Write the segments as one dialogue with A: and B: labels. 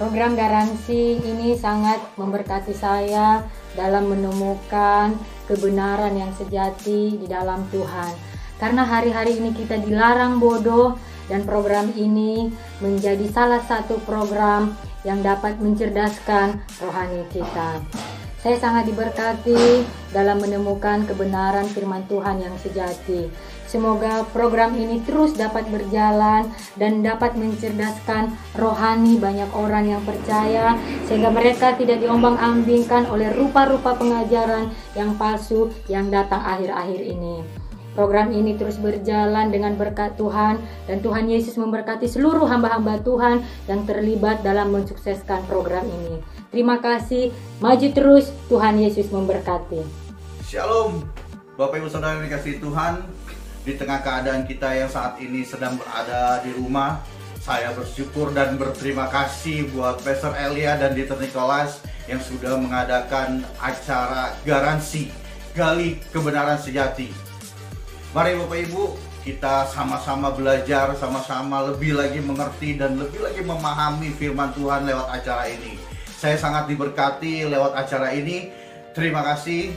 A: Program garansi ini sangat memberkati saya dalam menemukan kebenaran yang sejati di dalam Tuhan. Karena hari-hari ini kita dilarang bodoh dan program ini menjadi salah satu program yang dapat mencerdaskan rohani kita. Saya sangat diberkati dalam menemukan kebenaran firman Tuhan yang sejati. Semoga program ini terus dapat berjalan dan dapat mencerdaskan rohani banyak orang yang percaya sehingga mereka tidak diombang-ambingkan oleh rupa-rupa pengajaran yang palsu yang datang akhir-akhir ini. Program ini terus berjalan dengan berkat Tuhan dan Tuhan Yesus memberkati seluruh hamba-hamba Tuhan yang terlibat dalam mensukseskan program ini. Terima kasih, maju terus, Tuhan Yesus memberkati.
B: Shalom, Bapak Ibu Saudara yang dikasih Tuhan, di tengah keadaan kita yang saat ini sedang berada di rumah, saya bersyukur dan berterima kasih buat Pastor Elia dan Dieter Nicholas yang sudah mengadakan acara garansi gali kebenaran sejati. Mari Bapak Ibu, kita sama-sama belajar, sama-sama lebih lagi mengerti dan lebih lagi memahami firman Tuhan lewat acara ini. Saya sangat diberkati lewat acara ini. Terima kasih.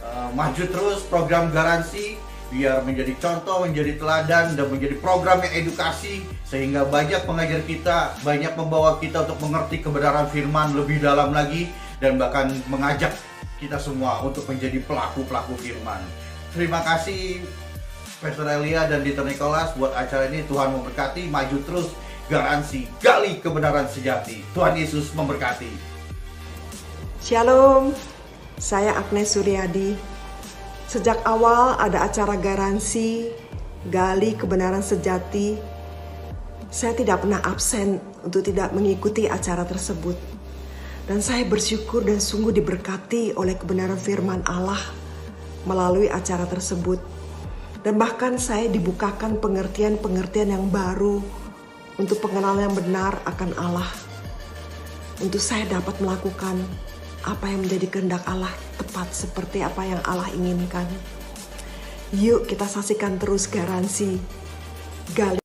B: Uh, maju terus program garansi biar menjadi contoh, menjadi teladan, dan menjadi program yang edukasi sehingga banyak pengajar kita, banyak membawa kita untuk mengerti kebenaran firman lebih dalam lagi dan bahkan mengajak kita semua untuk menjadi pelaku-pelaku firman. Terima kasih Pastor Elia dan Dieter Nicholas buat acara ini. Tuhan memberkati, maju terus, garansi, gali kebenaran sejati. Tuhan Yesus memberkati.
C: Shalom, saya Agnes Suryadi Sejak awal ada acara garansi, gali kebenaran sejati. Saya tidak pernah absen untuk tidak mengikuti acara tersebut. Dan saya bersyukur dan sungguh diberkati oleh kebenaran firman Allah melalui acara tersebut. Dan bahkan saya dibukakan pengertian-pengertian yang baru untuk pengenalan yang benar akan Allah. Untuk saya dapat melakukan apa yang menjadi kehendak Allah tepat seperti apa yang Allah inginkan. Yuk kita saksikan terus garansi gali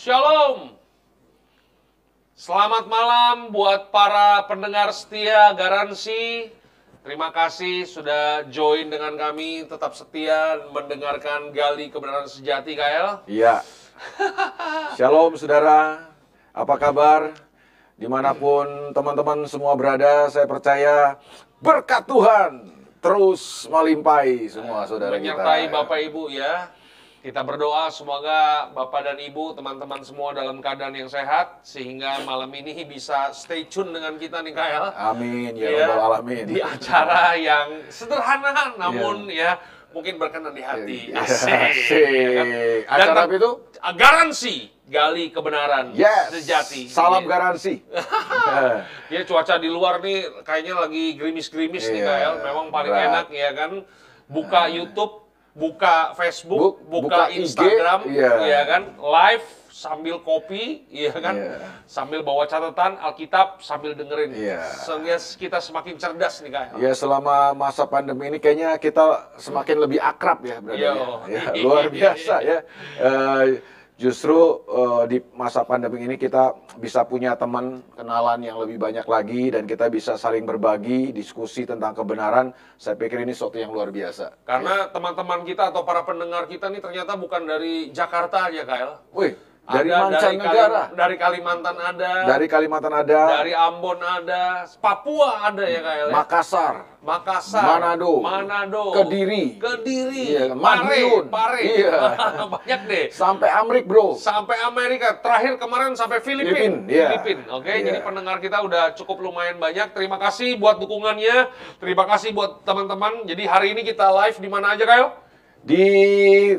D: Shalom. Selamat malam buat para pendengar setia garansi. Terima kasih sudah join dengan kami, tetap setia mendengarkan gali kebenaran sejati, KL.
E: Iya. Shalom saudara, apa kabar? Di mana pun teman-teman semua berada, saya percaya berkat Tuhan terus melimpahi semua saudara kita.
D: Menyertai Bapak Ibu ya. Kita berdoa semoga Bapak dan Ibu, teman-teman semua dalam keadaan yang sehat sehingga malam ini bisa stay tune dengan kita nih Kael.
E: Amin ya, ya Rabbal alamin.
D: Di acara yang sederhana namun ya, ya mungkin berkenan di hati.
E: Ya, asik. asik. Ya kan? Acara Dan itu
D: garansi gali kebenaran
E: yes.
D: sejati.
E: Salam ya. garansi.
D: ya cuaca di luar nih kayaknya lagi gerimis-gerimis yeah. nih iya, Kael. Memang paling Berat. enak ya kan. Buka YouTube buka Facebook, buka, buka Instagram, IG, iya. ya kan, live sambil kopi, ya kan, iya. sambil bawa catatan Alkitab sambil dengerin, iya. sehingga kita semakin cerdas nih kak.
E: Ya selama masa pandemi ini kayaknya kita semakin lebih akrab ya, berarti ya. ya. Luar biasa ya. Uh, justru uh, di masa pandemi ini kita bisa punya teman kenalan yang lebih banyak lagi dan kita bisa saling berbagi diskusi tentang kebenaran saya pikir ini sesuatu yang luar biasa.
D: Karena teman-teman kita atau para pendengar kita ini ternyata bukan dari Jakarta aja Kyle.
E: Wih dari mancanegara.
D: Dari, dari Kalimantan ada.
E: Dari Kalimantan ada.
D: Dari Ambon ada. Papua ada ya Kak
E: Makassar.
D: Makassar.
E: Manado.
D: Manado.
E: Kediri.
D: Kediri.
E: Iya, Madiun.
D: Pare.
E: Iya.
D: Banyak deh.
E: Sampai Amerika, Bro.
D: Sampai Amerika. Terakhir kemarin sampai Filipina.
E: Filipin, iya.
D: Filipin. Oke, okay? iya. jadi pendengar kita udah cukup lumayan banyak. Terima kasih buat dukungannya. Terima kasih buat teman-teman. Jadi hari ini kita live di mana aja, Kyle?
E: Di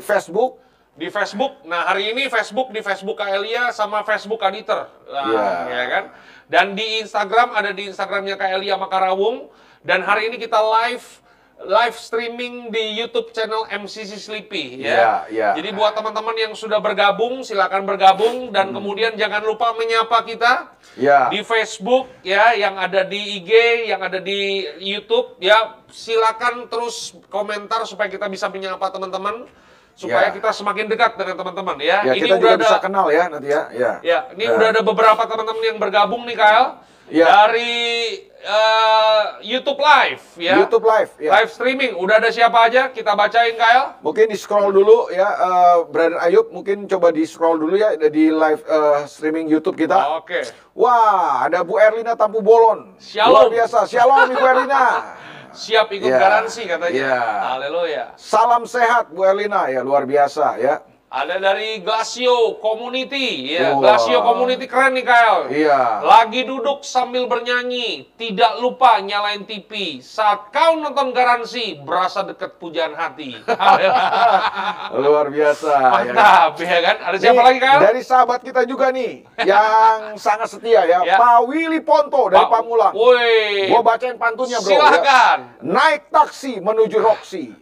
E: Facebook
D: di Facebook. Nah, hari ini Facebook di Facebook Kaelia sama Facebook Kaditer. Nah, yeah. ya kan? Dan di Instagram ada di Instagramnya Kaelia Makarawung dan hari ini kita live live streaming di YouTube channel MCC Sleepy ya. Yeah, yeah. Jadi buat teman-teman yang sudah bergabung silakan bergabung dan hmm. kemudian jangan lupa menyapa kita yeah. di Facebook ya yang ada di IG, yang ada di YouTube ya. Silakan terus komentar supaya kita bisa menyapa teman-teman supaya ya. kita semakin dekat dengan teman-teman ya.
E: ya. Ini kita udah ada, bisa kenal ya nanti ya. Ya,
D: ya ini ya. udah ada beberapa teman-teman yang bergabung nih Kyle ya. dari uh, YouTube Live ya.
E: YouTube Live. Ya.
D: Live streaming. Udah ada siapa aja? Kita bacain Kyle.
E: Mungkin di scroll dulu ya, uh, Brother Ayub. Mungkin coba di scroll dulu ya di live uh, streaming YouTube kita.
D: Oke. Okay.
E: Wah, ada Bu Erlina Tampu Bolon.
D: Shalom.
E: Luar biasa. Shalom Ibu Erlina.
D: siap ikut yeah. garansi katanya. Yeah. Haleluya.
E: Salam sehat Bu Erlina ya luar biasa ya.
D: Ada dari Glacio Community, ya. Wow. Glacio Community keren nih Kyle.
E: Iya.
D: Lagi duduk sambil bernyanyi, tidak lupa nyalain TV. Saat kau nonton garansi, berasa deket pujaan hati.
E: Luar biasa.
D: Mantap, ya kan? Ya kan? Ada siapa nih, lagi Kyle?
E: Dari sahabat kita juga nih, yang sangat setia ya, ya. Pak Willy Ponto dari pa Pamulang.
D: Woi.
E: Gua bacain pantunnya bro.
D: Silahkan.
E: Ya. Naik taksi menuju Roxy.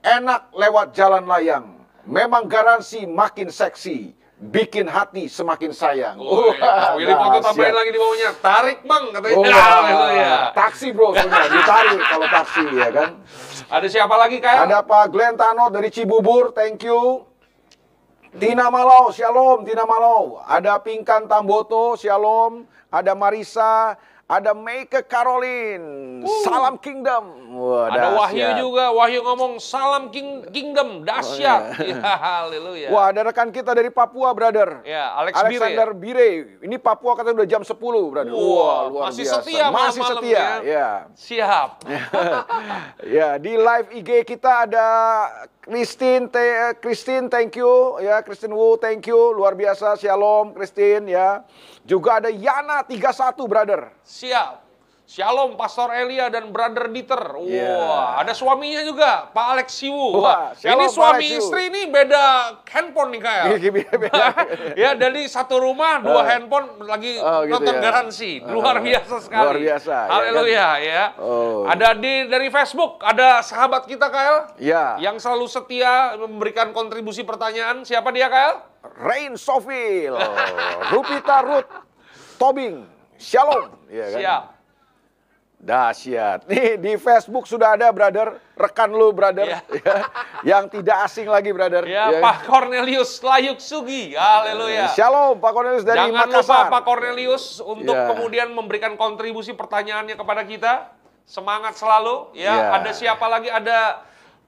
E: Enak lewat jalan layang Memang garansi makin seksi, bikin hati semakin sayang.
D: Oh, iya. Willy Poto tambahin lagi di bawahnya. Tarik bang katanya. Oh,
E: nah, ya. Taksi bro, sebenarnya ditarik kalau taksi ya kan.
D: Ada siapa lagi kayak?
E: Ada Pak Glenn Tano dari Cibubur, thank you. Tina Malau, shalom Tina Malau. Ada Pingkan Tamboto, shalom. Ada Marisa, ada Make Caroline, uh. Salam Kingdom.
D: Wah, ada Wahyu juga, Wahyu ngomong Salam King Kingdom, dahsyat. Oh, ya. ya, haleluya.
E: Wah, ada rekan kita dari Papua, brother.
D: Ya, Alex
E: Alexander Bire. Bire. Ini Papua katanya udah jam 10, brother.
D: Wah, Wah luar masih biasa. setia
E: Masih
D: malam
E: setia, ya. ya.
D: Siap.
E: ya, di live IG kita ada Christine, te, Christine, thank you ya, Christine Wu, thank you, luar biasa, shalom, Christine ya. Juga ada Yana 31, brother.
D: Siap. Shalom Pastor Elia dan Brother Dieter. Wah, yeah. ada suaminya juga, Pak Alex Siwu. Wah, ini suami istri ini beda handphone nih kayak. ya, dari satu rumah dua uh. handphone lagi oh, gitu nonton ya. garansi. Luar uh. biasa sekali.
E: Luar biasa.
D: Haleluya ya. Kan? ya. Oh. Ada di dari Facebook, ada sahabat kita Kael.
E: Ya.
D: Yang selalu setia memberikan kontribusi pertanyaan. Siapa dia Kael?
E: Rain Sofil, Rupita Ruth, Tobing, Shalom.
D: Ya, kan? Siap.
E: Dahsyat. Nih di Facebook sudah ada brother, rekan lu brother ya. ya. yang tidak asing lagi brother.
D: Ya, ya. Pak Cornelius Layuk Sugi. Haleluya.
E: Shalom Pak Cornelius dari
D: Jangan
E: Makassar.
D: Jangan lupa Pak Cornelius untuk ya. kemudian memberikan kontribusi pertanyaannya kepada kita. Semangat selalu ya. ya. Ada siapa lagi? Ada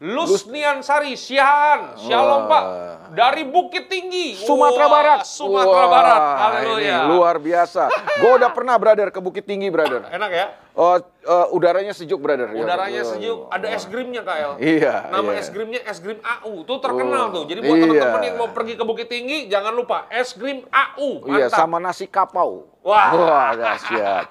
D: Lusnian Sari, Siahan, Shalom Pak, dari Bukit Tinggi,
E: Sumatera Wah, Barat.
D: Sumatera Wah, Barat, haleluya.
E: Luar biasa. Gue udah pernah brother ke Bukit Tinggi brother.
D: Enak ya?
E: Oh, uh, udaranya sejuk brother.
D: Ya. Udaranya ya. sejuk, ada es krimnya Kak El.
E: Iya.
D: Nama iya. es krimnya es krim AU, tuh terkenal oh, tuh. Jadi buat iya. teman-teman yang mau pergi ke Bukit Tinggi, jangan lupa es krim AU.
E: Iya, Mantap. Iya, sama nasi kapau.
D: Wah,
E: Wah dahsyat.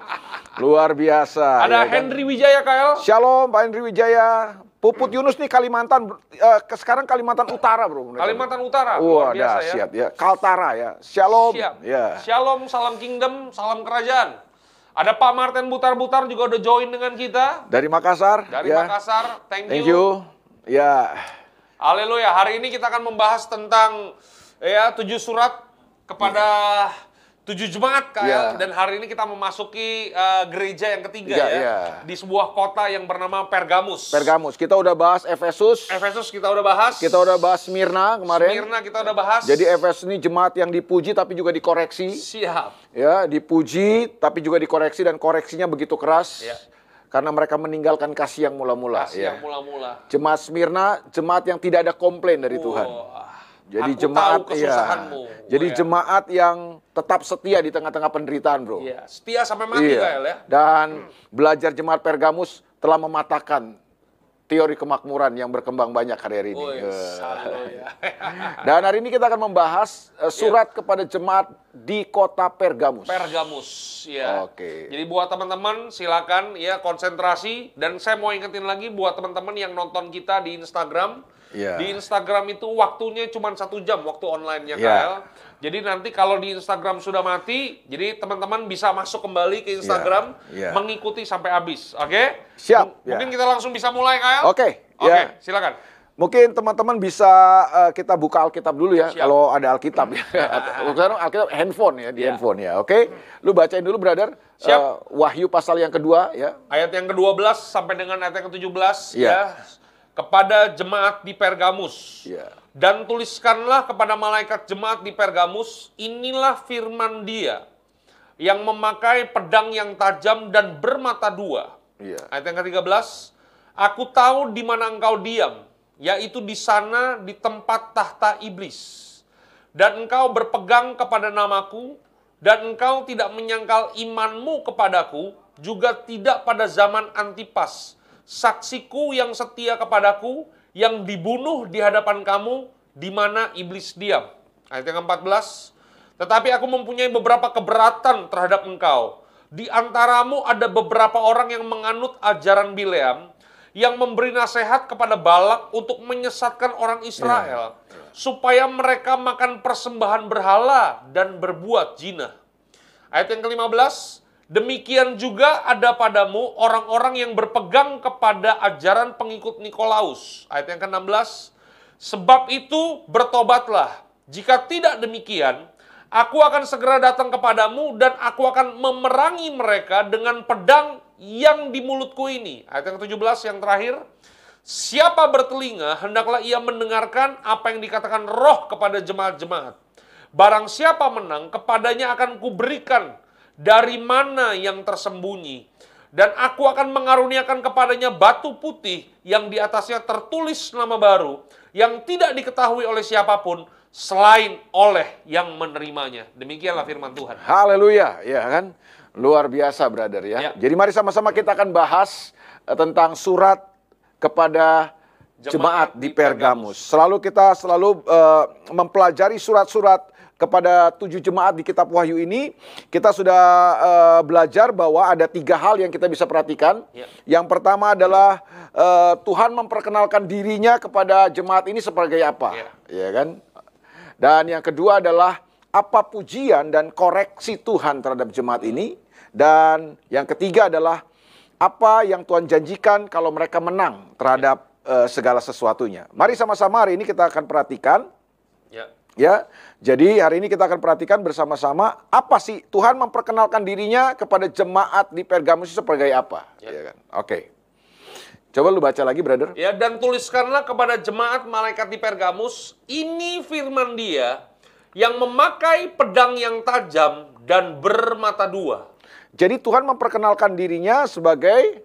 E: Luar biasa.
D: Ada ya kan? Henry Wijaya Kak El.
E: Shalom Pak Henry Wijaya. Puput Yunus nih Kalimantan, uh, sekarang Kalimantan Utara bro.
D: Kalimantan Utara,
E: Wah, biasa ya. ya. Kaltara ya, Shalom.
D: Siap.
E: Ya.
D: Shalom, salam kingdom, salam kerajaan. Ada Pak Martin Butar-Butar juga udah join dengan kita.
E: Dari Makassar.
D: Dari ya. Makassar, thank you.
E: Thank you. Ya.
D: Haleluya, hari ini kita akan membahas tentang ya tujuh surat kepada tujuh jemaat kak yeah. dan hari ini kita memasuki uh, gereja yang ketiga yeah, ya yeah. di sebuah kota yang bernama Pergamus.
E: Pergamus. Kita udah bahas Efesus.
D: Efesus kita udah bahas.
E: Kita udah bahas Smyrna kemarin.
D: Smyrna kita udah bahas.
E: Jadi Efesus ini jemaat yang dipuji tapi juga dikoreksi.
D: Siap.
E: Ya, dipuji tapi juga dikoreksi dan koreksinya begitu keras. Yeah. Karena mereka meninggalkan kasih yang mula-mula.
D: Kasih ya. yang mula-mula.
E: Jemaat Smyrna, jemaat yang tidak ada komplain dari oh. Tuhan. Jadi Aku jemaat ya. Jadi ya. jemaat yang tetap setia di tengah-tengah penderitaan, Bro.
D: Iya, setia sampai mati iya. ya.
E: Dan hmm. belajar jemaat Pergamus telah mematahkan teori kemakmuran yang berkembang banyak hari ini. Oh,
D: ya.
E: Dan hari ini kita akan membahas uh, surat ya. kepada jemaat di kota Pergamus.
D: Pergamus, ya.
E: Oke.
D: Jadi buat teman-teman silakan ya konsentrasi dan saya mau ingetin lagi buat teman-teman yang nonton kita di Instagram Yeah. Di Instagram itu waktunya cuma satu jam waktu online-nya yeah. KL. Jadi nanti kalau di Instagram sudah mati, jadi teman-teman bisa masuk kembali ke Instagram, yeah. Yeah. mengikuti sampai habis. Oke? Okay?
E: Siap. M
D: mungkin yeah. kita langsung bisa mulai KL.
E: Oke. Okay.
D: Oke, okay, yeah. silakan.
E: Mungkin teman-teman bisa uh, kita buka Alkitab dulu ya, Siap. kalau ada Alkitab ya. Sekarang Alkitab handphone ya, di ya. handphone ya. Oke, okay? lu bacain dulu, brother. Siap. Uh, Wahyu pasal yang kedua ya.
D: Ayat yang ke-12 sampai dengan ayat yang ke-17 ya. ya. Kepada jemaat di Pergamus. Ya. Dan tuliskanlah kepada malaikat jemaat di Pergamus, inilah firman dia yang memakai pedang yang tajam dan bermata dua. Ya. Ayat yang ke-13, Aku tahu di mana engkau diam, yaitu di sana di tempat tahta iblis. Dan engkau berpegang kepada namaku, dan engkau tidak menyangkal imanmu kepadaku, juga tidak pada zaman Antipas, saksiku yang setia kepadaku, yang dibunuh di hadapan kamu, di mana iblis diam. Ayat yang ke-14, tetapi aku mempunyai beberapa keberatan terhadap engkau. Di antaramu ada beberapa orang yang menganut ajaran Bileam, yang memberi nasihat kepada Balak untuk menyesatkan orang Israel yeah. supaya mereka makan persembahan berhala dan berbuat zina. Ayat yang ke-15, demikian juga ada padamu orang-orang yang berpegang kepada ajaran pengikut Nikolaus. Ayat yang ke-16, sebab itu bertobatlah. Jika tidak demikian, aku akan segera datang kepadamu dan aku akan memerangi mereka dengan pedang yang di mulutku ini. Ayat yang ke-17 yang terakhir. Siapa bertelinga, hendaklah ia mendengarkan apa yang dikatakan roh kepada jemaat-jemaat. Barang siapa menang, kepadanya akan kuberikan dari mana yang tersembunyi. Dan aku akan mengaruniakan kepadanya batu putih yang di atasnya tertulis nama baru, yang tidak diketahui oleh siapa pun, selain oleh yang menerimanya. Demikianlah firman Tuhan.
E: Haleluya, ya kan? Luar biasa, brother ya. ya. Jadi mari sama-sama kita akan bahas uh, tentang surat kepada jemaat, jemaat di Pergamus. Selalu kita selalu uh, mempelajari surat-surat kepada tujuh jemaat di kitab Wahyu ini, kita sudah uh, belajar bahwa ada tiga hal yang kita bisa perhatikan. Ya. Yang pertama adalah uh, Tuhan memperkenalkan dirinya kepada jemaat ini sebagai apa, ya, ya kan? Dan yang kedua adalah apa pujian dan koreksi Tuhan terhadap jemaat ini. Dan yang ketiga adalah apa yang Tuhan janjikan kalau mereka menang terhadap uh, segala sesuatunya. Mari sama-sama hari ini kita akan perhatikan. Ya. Ya. Jadi hari ini kita akan perhatikan bersama-sama apa sih Tuhan memperkenalkan dirinya kepada jemaat di Pergamus sebagai apa. Ya. Ya kan? Oke. Okay. Coba lu baca lagi, brother.
D: Ya, dan tuliskanlah kepada jemaat malaikat di Pergamus, ini firman dia yang memakai pedang yang tajam dan bermata dua.
E: Jadi Tuhan memperkenalkan dirinya sebagai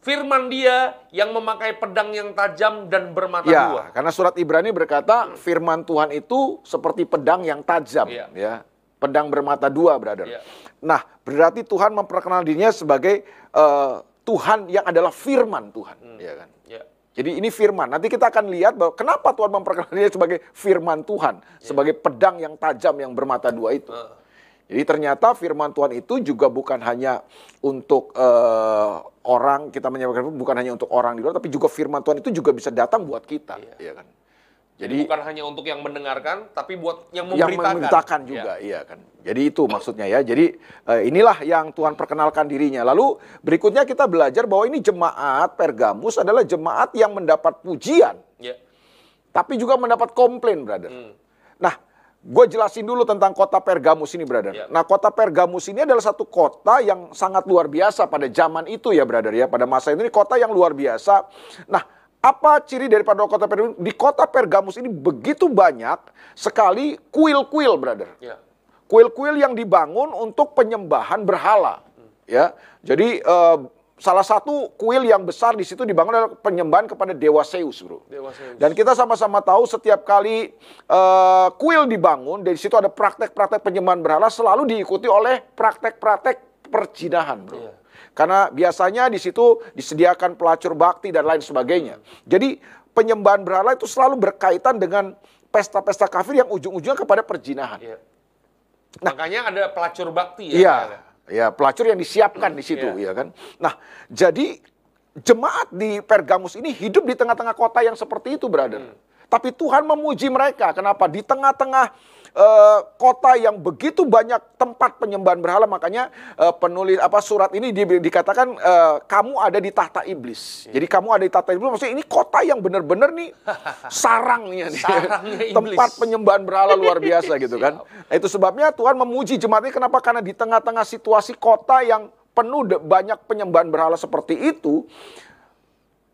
D: firman dia yang memakai pedang yang tajam dan bermata
E: ya,
D: dua.
E: Karena surat Ibrani berkata firman Tuhan itu seperti pedang yang tajam, ya. ya. Pedang bermata dua, brother. Ya. Nah, berarti Tuhan memperkenalkan dirinya sebagai uh, Tuhan yang adalah firman Tuhan, hmm. ya kan? Ya. Jadi ini firman. Nanti kita akan lihat bahwa kenapa Tuhan memperkenalkan dia sebagai firman Tuhan, yeah. sebagai pedang yang tajam yang bermata dua itu. Uh. Jadi ternyata firman Tuhan itu juga bukan hanya untuk uh, orang kita menyampaikan bukan hanya untuk orang di luar, tapi juga firman Tuhan itu juga bisa datang buat kita, yeah. ya kan?
D: Jadi, Jadi bukan hanya untuk yang mendengarkan, tapi buat yang memberitakan. Yang
E: memberitakan juga, ya. iya kan. Jadi itu maksudnya ya. Jadi uh, inilah yang Tuhan perkenalkan dirinya. Lalu berikutnya kita belajar bahwa ini jemaat Pergamus adalah jemaat yang mendapat pujian, ya. tapi juga mendapat komplain, brother. Hmm. Nah, gue jelasin dulu tentang kota Pergamus ini, brother. Ya. Nah, kota Pergamus ini adalah satu kota yang sangat luar biasa pada zaman itu ya, brother ya. Pada masa ini kota yang luar biasa. Nah apa ciri daripada kota Pergamus? Di kota Pergamus ini begitu banyak sekali kuil-kuil, brother. Ya. Kuil-kuil yang dibangun untuk penyembahan berhala. Hmm. Ya, jadi uh, salah satu kuil yang besar di situ dibangun adalah penyembahan kepada Dewa Zeus, bro. Dewa Zeus. Dan kita sama-sama tahu setiap kali uh, kuil dibangun, dari situ ada praktek-praktek penyembahan berhala selalu diikuti oleh praktek-praktek perjinahan, bro. Ya. Karena biasanya di situ disediakan pelacur bakti dan lain sebagainya. Jadi penyembahan berhala itu selalu berkaitan dengan pesta-pesta kafir yang ujung-ujungnya kepada perjinahan. Iya.
D: Nah, Makanya ada pelacur bakti
E: ya. Iya, ya pelacur yang disiapkan di situ, iya. ya kan. Nah, jadi jemaat di Pergamus ini hidup di tengah-tengah kota yang seperti itu, brother. Hmm. Tapi Tuhan memuji mereka. Kenapa? Di tengah-tengah uh, kota yang begitu banyak tempat penyembahan berhala makanya uh, penulis apa surat ini di, dikatakan uh, kamu ada di tahta iblis. Yeah. Jadi kamu ada di tahta iblis maksudnya ini kota yang benar-benar nih sarangnya nih. tempat penyembahan berhala luar biasa gitu kan. Nah, itu sebabnya Tuhan memuji jemaat ini kenapa? Karena di tengah-tengah situasi kota yang penuh banyak penyembahan berhala seperti itu,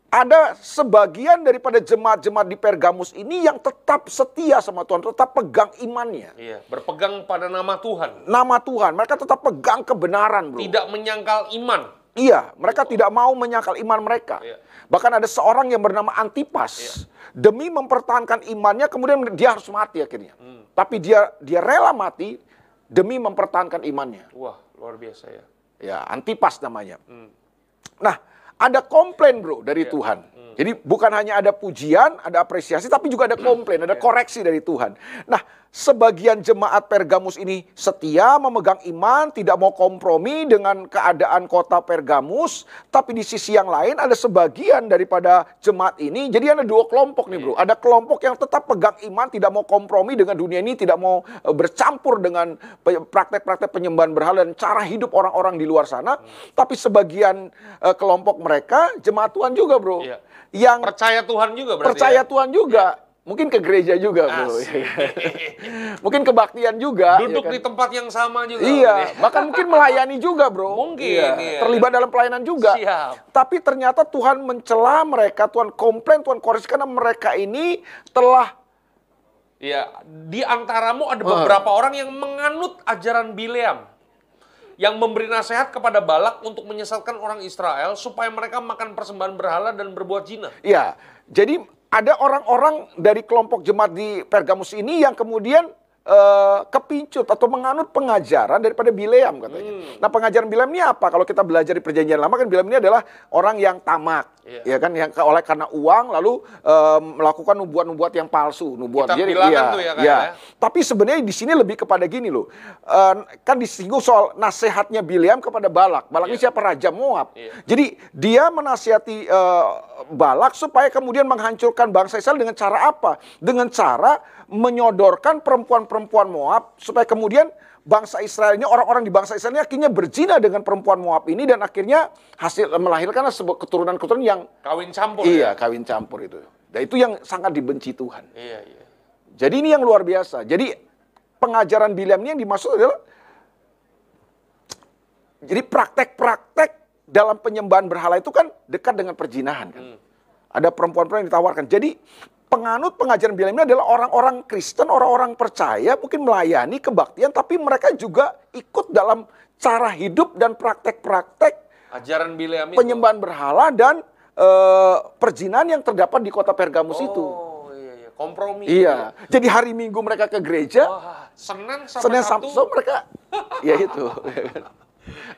E: ada sebagian daripada jemaat-jemaat di Pergamus ini yang tetap setia sama Tuhan, tetap pegang imannya.
D: Iya, berpegang pada nama Tuhan.
E: Nama Tuhan, mereka tetap pegang kebenaran, bro.
D: Tidak menyangkal iman.
E: Iya, mereka oh. tidak mau menyangkal iman mereka. Iya. Bahkan ada seorang yang bernama Antipas. Iya. Demi mempertahankan imannya, kemudian dia harus mati akhirnya. Hmm. Tapi dia dia rela mati demi mempertahankan imannya.
D: Wah, luar biasa ya.
E: Ya, Antipas namanya. Hmm. Nah, ada komplain bro dari yeah. Tuhan. Hmm. Jadi bukan hanya ada pujian, ada apresiasi, tapi juga ada komplain, ada koreksi dari Tuhan. Nah, sebagian jemaat Pergamus ini setia memegang iman, tidak mau kompromi dengan keadaan kota Pergamus, tapi di sisi yang lain ada sebagian daripada jemaat ini, jadi ada dua kelompok nih bro. Ada kelompok yang tetap pegang iman, tidak mau kompromi dengan dunia ini, tidak mau eh, bercampur dengan praktek-praktek penyembahan berhala dan cara hidup orang-orang di luar sana, tapi sebagian uh, kelompok mereka jemaat Tuhan juga bro. Iya.
D: Yang percaya Tuhan juga
E: berarti Percaya ya? Tuhan juga. Iya Mungkin ke gereja juga, Bro. mungkin kebaktian juga.
D: Ya Duduk ya kan? di tempat yang sama juga.
E: Iya, bahkan mungkin melayani juga, Bro.
D: Mungkin. Iya. Iya.
E: Terlibat dalam pelayanan juga. Siap. Tapi ternyata Tuhan mencela mereka, Tuhan komplain, Tuhan koreksi karena mereka ini telah
D: Ya, di antaramu ada beberapa uh. orang yang menganut ajaran Bileam yang memberi nasihat kepada Balak untuk menyesatkan orang Israel supaya mereka makan persembahan berhala dan berbuat zina.
E: Iya. Jadi ada orang-orang dari kelompok jemaat di Pergamus ini yang kemudian uh, kepincut atau menganut pengajaran daripada Bileam katanya. Hmm. Nah pengajaran Bileam ini apa? Kalau kita belajar di perjanjian lama kan Bileam ini adalah orang yang tamak, yeah. ya kan yang oleh karena uang lalu uh, melakukan nubuat-nubuat yang palsu, nubuat
D: kita jadi iya, tuh ya, kan, ya. ya.
E: Tapi sebenarnya di sini lebih kepada gini loh, uh, kan disinggung soal nasihatnya Bileam kepada Balak. Balak yeah. ini iya. siapa raja Moab. Yeah. Jadi dia menasihati uh, Balak supaya kemudian menghancurkan bangsa Israel dengan cara apa? Dengan cara menyodorkan perempuan-perempuan Moab supaya kemudian bangsa Israel ini orang-orang di bangsa Israel ini akhirnya berzina dengan perempuan Moab ini dan akhirnya hasil melahirkan sebuah keturunan-keturunan yang
D: kawin campur.
E: Iya, ya? kawin campur itu. Dan itu yang sangat dibenci Tuhan.
D: Iya, iya.
E: Jadi ini yang luar biasa. Jadi pengajaran Bileam ini yang dimaksud adalah jadi praktek-praktek dalam penyembahan berhala itu kan dekat dengan perjinahan kan. Hmm. Ada perempuan-perempuan yang ditawarkan. Jadi penganut pengajaran Bileam ini adalah orang-orang Kristen, orang-orang percaya, mungkin melayani kebaktian, tapi mereka juga ikut dalam cara hidup dan praktek-praktek
D: ajaran Bileam
E: penyembahan berhala dan uh, perjinan yang terdapat di kota Pergamus
D: oh,
E: itu.
D: iya, iya. kompromi.
E: Iya. Jadi hari Minggu mereka ke gereja,
D: Wah, Senin sampai
E: Senin Sabtu, Sabtu mereka, ya itu.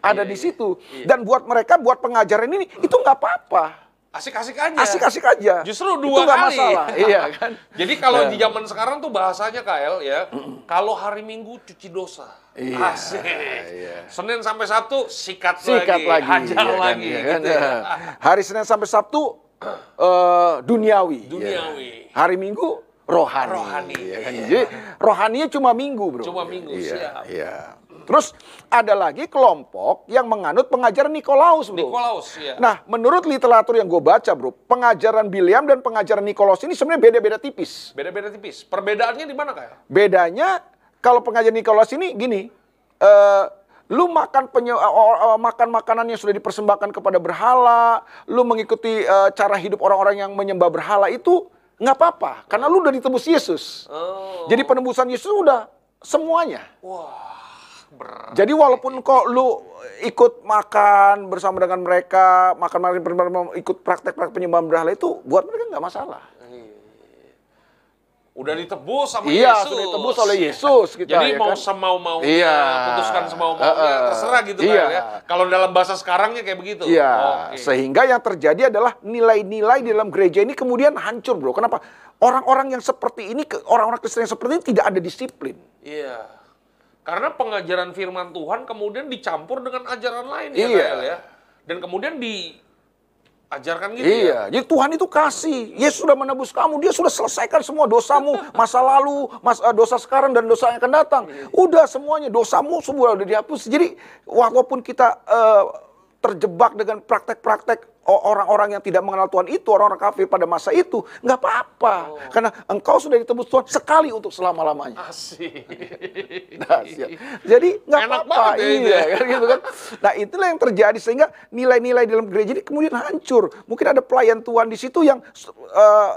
E: Ada iya, di situ. Iya. Dan buat mereka, buat pengajaran ini, itu nggak apa-apa
D: asik-asik aja.
E: Asik-asik aja.
D: Justru dua itu kali.
E: masalah. iya kan.
D: Jadi kalau yeah. di zaman sekarang tuh bahasanya KL ya, kalau hari Minggu cuci dosa.
E: Iya.
D: Asik. Iya. Senin sampai Sabtu sikat,
E: sikat lagi, lagi.
D: hajar iya, kan, lagi. Iya, kan?
E: gitu ya. Hari Senin sampai Sabtu uh, duniawi.
D: Duniawi.
E: Ya. Hari Minggu rohani.
D: Rohani.
E: Ya, kan? Jadi rohaninya cuma minggu, Bro.
D: Cuma minggu,
E: iya,
D: siap.
E: Iya. Terus ada lagi kelompok yang menganut pengajaran Nikolaus, bro.
D: Nikolaus, ya.
E: Nah, menurut literatur yang gue baca, bro, pengajaran William dan pengajaran Nikolaus ini sebenarnya beda-beda tipis.
D: Beda-beda tipis. Perbedaannya di mana kayak?
E: Bedanya kalau pengajaran Nikolaus ini gini, uh, lu makan penye uh, uh, makan makanan yang sudah dipersembahkan kepada berhala, lu mengikuti uh, cara hidup orang-orang yang menyembah berhala itu nggak apa-apa, karena lu udah ditebus Yesus. Oh. Jadi penebusan Yesus udah semuanya.
D: Wah berat.
E: Jadi walaupun kok lu ikut makan bersama dengan mereka, makan makan ikut praktek-praktek penyembahan berhala itu buat mereka nggak masalah. Iya.
D: Udah ditebus sama
E: iya,
D: Yesus.
E: Iya, sudah ditebus oleh Yesus
D: kita. Jadi ya mau kan? semau mau iya. putuskan semau mau uh, terserah gitu iya. kan ya. Kalau dalam bahasa sekarangnya kayak begitu.
E: Iya. Okay. Sehingga yang terjadi adalah nilai-nilai di dalam gereja ini kemudian hancur, Bro. Kenapa? Orang-orang yang seperti ini, orang-orang Kristen yang seperti ini tidak ada disiplin.
D: Iya. Karena pengajaran firman Tuhan kemudian dicampur dengan ajaran lain ya, iya. ya, ya. Dan kemudian di ajarkan gitu
E: iya. ya? Jadi Tuhan itu kasih. Yesus sudah menebus kamu. Dia sudah selesaikan semua dosamu, masa lalu, mas, uh, dosa sekarang dan dosa yang akan datang. Udah semuanya dosamu semua udah dihapus. Jadi walaupun kita uh, terjebak dengan praktek-praktek orang-orang yang tidak mengenal Tuhan itu, orang-orang kafir pada masa itu, nggak apa-apa. Oh. Karena engkau sudah ditebus Tuhan sekali untuk selama-lamanya. Asik. Nah, jadi nggak apa-apa. Ya, iya, kan, gitu kan. Nah itulah yang terjadi sehingga nilai-nilai dalam gereja ini kemudian hancur. Mungkin ada pelayan Tuhan di situ yang uh,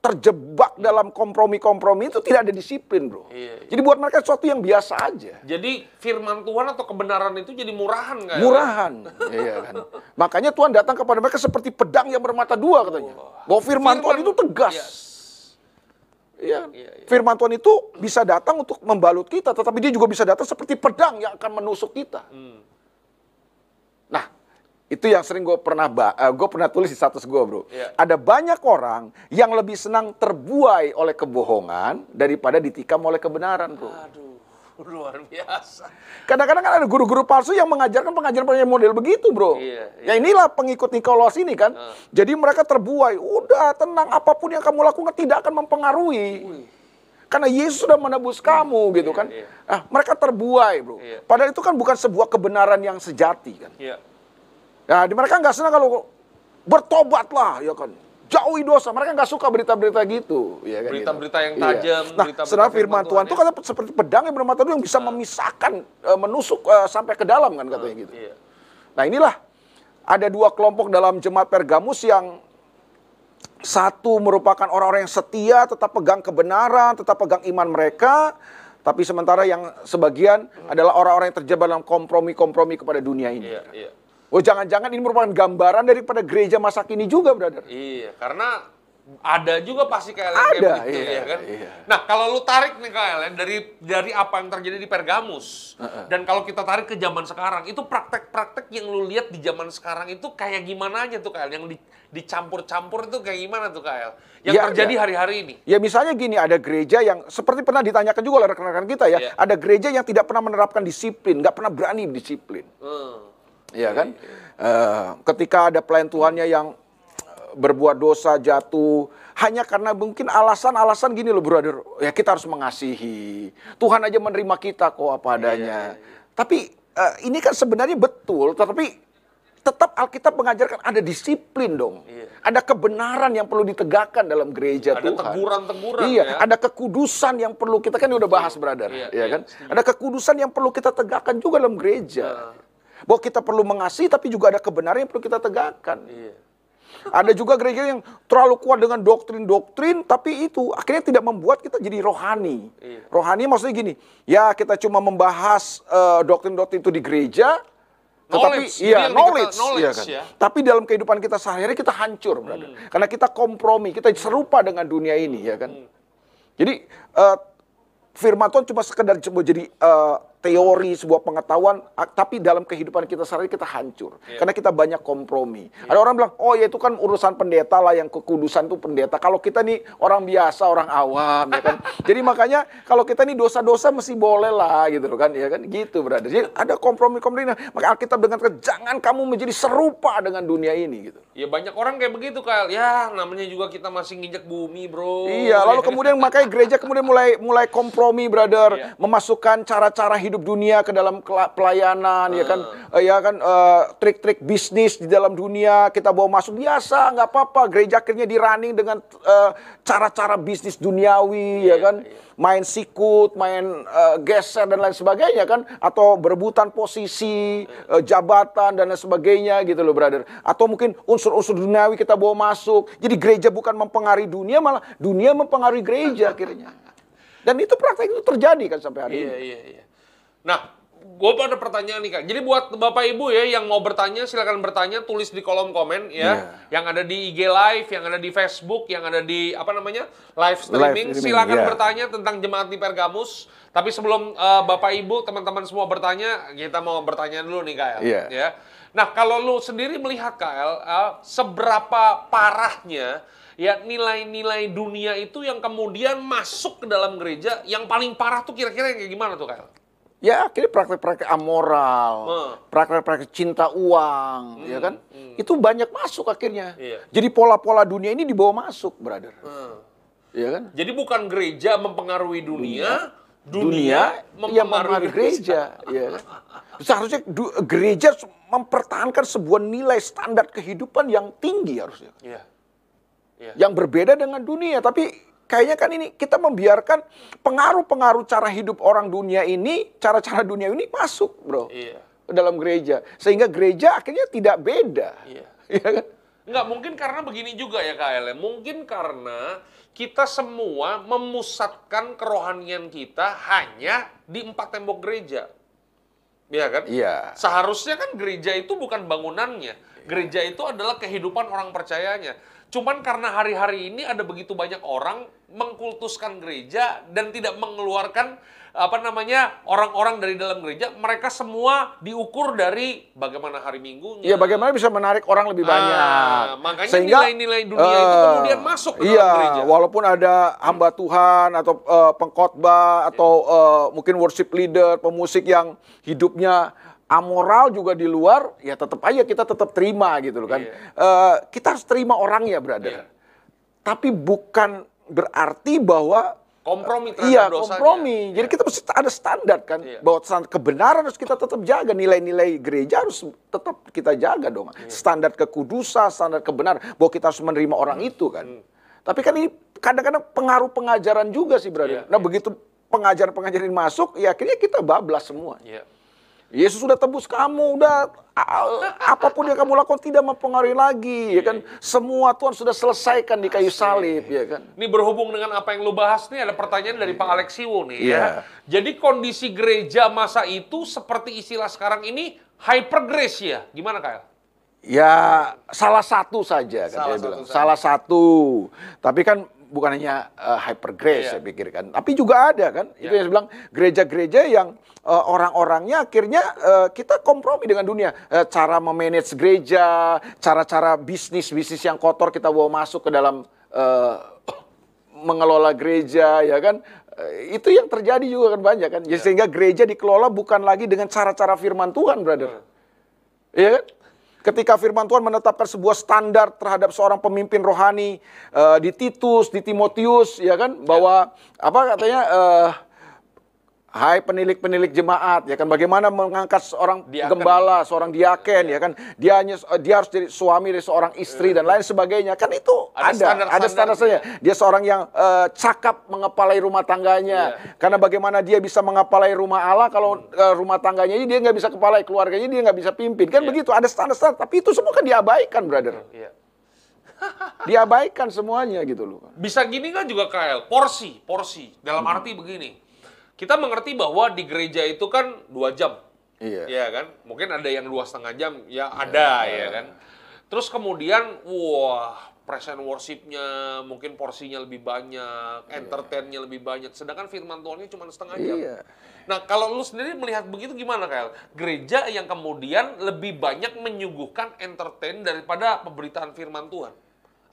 E: terjebak dalam kompromi-kompromi itu tidak ada disiplin, bro. Iya, iya. Jadi buat mereka sesuatu yang biasa aja.
D: Jadi firman Tuhan atau kebenaran itu jadi murahan
E: kan? Murahan, iya kan. Makanya Tuhan datang kepada mereka seperti pedang yang bermata dua katanya. Bahwa firman, firman Tuhan itu tegas. Yes. Iya. iya, iya. Firman Tuhan itu bisa datang untuk membalut kita, tetapi dia juga bisa datang seperti pedang yang akan menusuk kita. Hmm. Itu yang sering gue pernah uh, eh, gue pernah tulis di status gue bro. Yeah. Ada banyak orang yang lebih senang terbuai oleh kebohongan daripada ditikam oleh kebenaran bro. Aduh, luar biasa. Kadang-kadang kan ada guru-guru palsu yang mengajarkan pengajaran-pengajaran model begitu bro. Yeah, yeah. Ya inilah pengikut Nikolaus ini kan. Uh. Jadi mereka terbuai. Udah tenang apa pun yang kamu lakukan tidak akan mempengaruhi. Ui. Karena Yesus sudah menebus kamu gitu iya, kan. Iya. Nah, mereka terbuai, Bro. Iya. Padahal itu kan bukan sebuah kebenaran yang sejati kan. Iya. Nah, di mereka nggak senang kalau bertobatlah, ya kan. Jauhi dosa. Mereka nggak suka berita-berita gitu.
D: Ya kan, berita-berita yang iya. tajam.
E: Iya. Nah, berita sebenarnya firman Tuhan itu kan seperti pedang yang bermata dua yang bisa nah. memisahkan, uh, menusuk uh, sampai ke dalam kan katanya nah, gitu. Iya. Nah inilah ada dua kelompok dalam jemaat Pergamus yang satu merupakan orang-orang yang setia, tetap pegang kebenaran, tetap pegang iman mereka. Tapi sementara yang sebagian adalah orang-orang yang terjebak dalam kompromi-kompromi kepada dunia ini. Iya, iya. Oh jangan-jangan ini merupakan gambaran daripada gereja masa kini juga, brother.
D: Iya, karena ada juga pasti kayak ada, kayak iya, ya kan. Iya. Nah kalau lu tarik nih KLN dari dari apa yang terjadi di Pergamus uh -uh. dan kalau kita tarik ke zaman sekarang itu praktek-praktek yang lu lihat di zaman sekarang itu kayak gimana aja tuh KL yang di, dicampur-campur itu kayak gimana tuh KL yang ya, terjadi ya. hari-hari ya. ini?
E: Ya misalnya gini ada gereja yang seperti pernah ditanyakan juga oleh rekan-rekan kita ya, ya. ada gereja yang tidak pernah menerapkan disiplin, nggak pernah berani disiplin. Hmm. Iya kan? Uh, ketika ada pelayan Tuhannya yang eh, berbuat dosa jatuh hanya karena mungkin alasan-alasan gini loh brother ya kita harus mengasihi Tuhan aja menerima kita kok apa adanya iya, iya, iya. tapi uh, ini kan sebenarnya betul tetapi tetap Alkitab mengajarkan ada disiplin dong. Iya. Ada kebenaran yang perlu ditegakkan dalam gereja ada Tuhan.
D: Ada teguran-teguran
E: Iya, ya. ada kekudusan yang perlu kita kan udah bahas brother, iya, ya kan? Iya. Ada kekudusan yang perlu kita tegakkan juga dalam gereja. Nah. Bahwa kita perlu mengasihi tapi juga ada kebenaran yang perlu kita tegakkan. Iya. Ada juga gereja yang terlalu kuat dengan doktrin-doktrin, tapi itu akhirnya tidak membuat kita jadi rohani. Iya. Rohani maksudnya gini, ya kita cuma membahas uh, doktrin-doktrin itu di gereja, tetapi knowledge, iya knowledge, knowledge iya kan. Ya. Tapi dalam kehidupan kita sehari-hari kita hancur, hmm. Karena kita kompromi, kita serupa dengan dunia ini, ya kan. Hmm. Jadi uh, firman Tuhan cuma sekedar cuma jadi uh, teori, sebuah pengetahuan, tapi dalam kehidupan kita sehari kita hancur. Yeah. Karena kita banyak kompromi. Yeah. Ada orang bilang, oh ya itu kan urusan pendeta lah, yang kekudusan itu pendeta. Kalau kita nih orang biasa, orang awam, ya kan. Jadi makanya kalau kita nih dosa-dosa mesti boleh lah, gitu kan. Ya kan, gitu berada. Jadi ada kompromi-kompromi. Maka Alkitab dengan jangan kamu menjadi serupa dengan dunia ini, gitu.
D: Ya banyak orang kayak begitu, Kyle. Ya namanya juga kita masih nginjek bumi, bro.
E: Iya, lalu kemudian makanya gereja kemudian mulai mulai kompromi, brother. Yeah. Memasukkan cara-cara hidup hidup dunia ke dalam pelayanan uh. ya kan uh, ya kan uh, trik-trik bisnis di dalam dunia kita bawa masuk biasa nggak apa-apa gereja akhirnya di running dengan cara-cara uh, bisnis duniawi yeah, ya kan yeah. main sikut main uh, geser dan lain sebagainya kan atau berebutan posisi uh, jabatan dan lain sebagainya gitu loh brother atau mungkin unsur-unsur duniawi kita bawa masuk jadi gereja bukan mempengaruhi dunia malah dunia mempengaruhi gereja akhirnya dan itu praktek itu terjadi kan sampai hari iya, ini. Iya, iya.
D: Nah, gue ada pertanyaan nih kak. Jadi buat bapak ibu ya yang mau bertanya silakan bertanya tulis di kolom komen ya. Yeah. Yang ada di IG live, yang ada di Facebook, yang ada di apa namanya live streaming. Live streaming silakan yeah. bertanya tentang jemaat di Pergamus. Tapi sebelum uh, bapak ibu teman-teman semua bertanya, kita mau bertanya dulu nih kak Yeah. Ya. Nah kalau lu sendiri melihat kak uh, seberapa parahnya ya nilai-nilai dunia itu yang kemudian masuk ke dalam gereja yang paling parah tuh kira-kira kayak gimana tuh kak
E: ya akhirnya praktek-praktek amoral, hmm. praktek-praktek cinta uang, hmm. ya kan? Hmm. Itu banyak masuk akhirnya. Iya. Jadi pola-pola dunia ini dibawa masuk, brother. Hmm.
D: Ya kan? Jadi bukan gereja mempengaruhi dunia,
E: dunia, dunia mempengaruhi, mempengaruhi gereja, ya kan? Seharusnya gereja mempertahankan sebuah nilai standar kehidupan yang tinggi harusnya. Iya. Iya. Yang berbeda dengan dunia, tapi kayaknya kan ini kita membiarkan pengaruh-pengaruh cara hidup orang dunia ini, cara-cara dunia ini masuk, bro, iya. dalam gereja, sehingga gereja akhirnya tidak beda. Iya.
D: iya kan? Enggak, mungkin karena begini juga ya KL. Mungkin karena kita semua memusatkan kerohanian kita hanya di empat tembok gereja. Iya kan? Iya. Seharusnya kan gereja itu bukan bangunannya. Gereja itu adalah kehidupan orang percayanya. Cuman karena hari-hari ini ada begitu banyak orang mengkultuskan gereja dan tidak mengeluarkan apa namanya orang-orang dari dalam gereja, mereka semua diukur dari bagaimana hari Minggunya.
E: Iya, bagaimana bisa menarik orang lebih banyak. Ah,
D: makanya nilai-nilai dunia uh, itu kemudian masuk ke
E: iya, dalam gereja. walaupun ada hamba Tuhan atau uh, pengkhotbah atau uh, mungkin worship leader, pemusik yang hidupnya amoral juga di luar, ya tetap aja kita tetap terima gitu loh kan. Yeah. Iya. Uh, kita harus terima orangnya, brother. Yeah. Tapi bukan berarti bahwa
D: kompromi
E: terhadap iya, dosanya. kompromi. Jadi yeah. kita mesti ada standar kan, yeah. bahwa kebenaran harus kita tetap jaga, nilai-nilai gereja harus tetap kita jaga dong. Yeah. Standar kekudusan, standar kebenaran, bahwa kita harus menerima orang hmm. itu kan. Hmm. Tapi kan ini kadang-kadang pengaruh pengajaran juga sih, brother. Yeah. Nah, yeah. begitu pengajaran-pengajaran masuk, ya akhirnya kita bablas semua. Yeah. Yesus sudah tebus kamu, udah apa pun yang kamu lakukan tidak mempengaruhi lagi, ya kan? Semua Tuhan sudah selesaikan di kayu salib, ya kan?
D: Ini berhubung dengan apa yang lu bahas nih, ada pertanyaan dari Pak Alexiwo nih, ya. Iya. Jadi kondisi gereja masa itu seperti istilah sekarang ini hyper grace ya, gimana Kak?
E: Ya salah satu saja kan salah bilang. Saja. Salah satu. Tapi kan bukan hanya uh, hyper grace yeah. saya pikirkan, tapi juga ada kan. Yeah. Itu yang saya bilang gereja-gereja yang uh, orang-orangnya akhirnya uh, kita kompromi dengan dunia. Uh, cara memanage gereja, cara-cara bisnis-bisnis yang kotor kita bawa masuk ke dalam uh, mengelola gereja ya kan. itu yang terjadi juga kan banyak kan. Yeah. sehingga gereja dikelola bukan lagi dengan cara-cara firman Tuhan, brother. Iya kan? Ketika firman Tuhan menetapkan sebuah standar terhadap seorang pemimpin rohani uh, di Titus, di Timotius, ya kan, bahwa apa katanya uh, Hai penilik-penilik jemaat, ya kan bagaimana mengangkat seorang diaken. gembala, seorang diaken, ya kan dia hanya dia harus jadi suami dari seorang istri dan lain sebagainya, kan itu ada, ada, standar, ada standar saja. Dia seorang yang uh, cakap mengepalai rumah tangganya, yeah. karena bagaimana dia bisa mengepalai rumah Allah kalau uh, rumah tangganya ini dia nggak bisa kepalai, keluarganya dia nggak bisa pimpin, kan yeah. begitu. Ada standar-standar, tapi itu semua kan diabaikan, brother. Yeah. diabaikan semuanya gitu loh.
D: Bisa gini kan juga KL, porsi, porsi. Dalam hmm. arti begini kita mengerti bahwa di gereja itu kan dua jam. Iya. Iya kan? Mungkin ada yang dua setengah jam, ya ada iya. ya kan. Terus kemudian, wah, present worshipnya mungkin porsinya lebih banyak, iya. entertainnya lebih banyak. Sedangkan firman Tuhannya cuma setengah jam. Iya. Nah, kalau lu sendiri melihat begitu gimana, Kael? Gereja yang kemudian lebih banyak menyuguhkan entertain daripada pemberitaan firman Tuhan.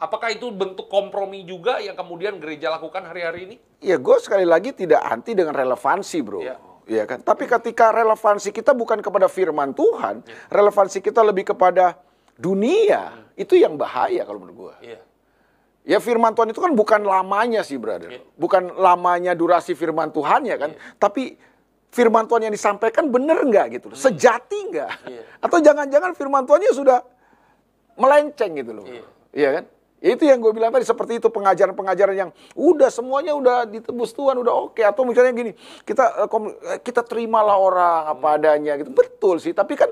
D: Apakah itu bentuk kompromi juga yang kemudian gereja lakukan hari-hari ini?
E: Ya, gue sekali lagi tidak anti dengan relevansi, bro. Ya. ya kan? Tapi ketika relevansi kita bukan kepada firman Tuhan, ya. relevansi kita lebih kepada dunia, hmm. itu yang bahaya kalau menurut gue. Ya. Ya firman Tuhan itu kan bukan lamanya sih, brother. Ya. Bukan lamanya durasi firman Tuhan ya kan, ya. tapi firman Tuhan yang disampaikan benar nggak gitu, hmm. sejati nggak, ya. atau jangan-jangan firman Tuhannya sudah melenceng gitu loh, iya ya kan? Itu yang gue bilang tadi seperti itu pengajaran-pengajaran yang udah semuanya udah ditebus Tuhan udah oke atau misalnya gini kita eh, eh, kita terimalah orang apa adanya gitu betul sih tapi kan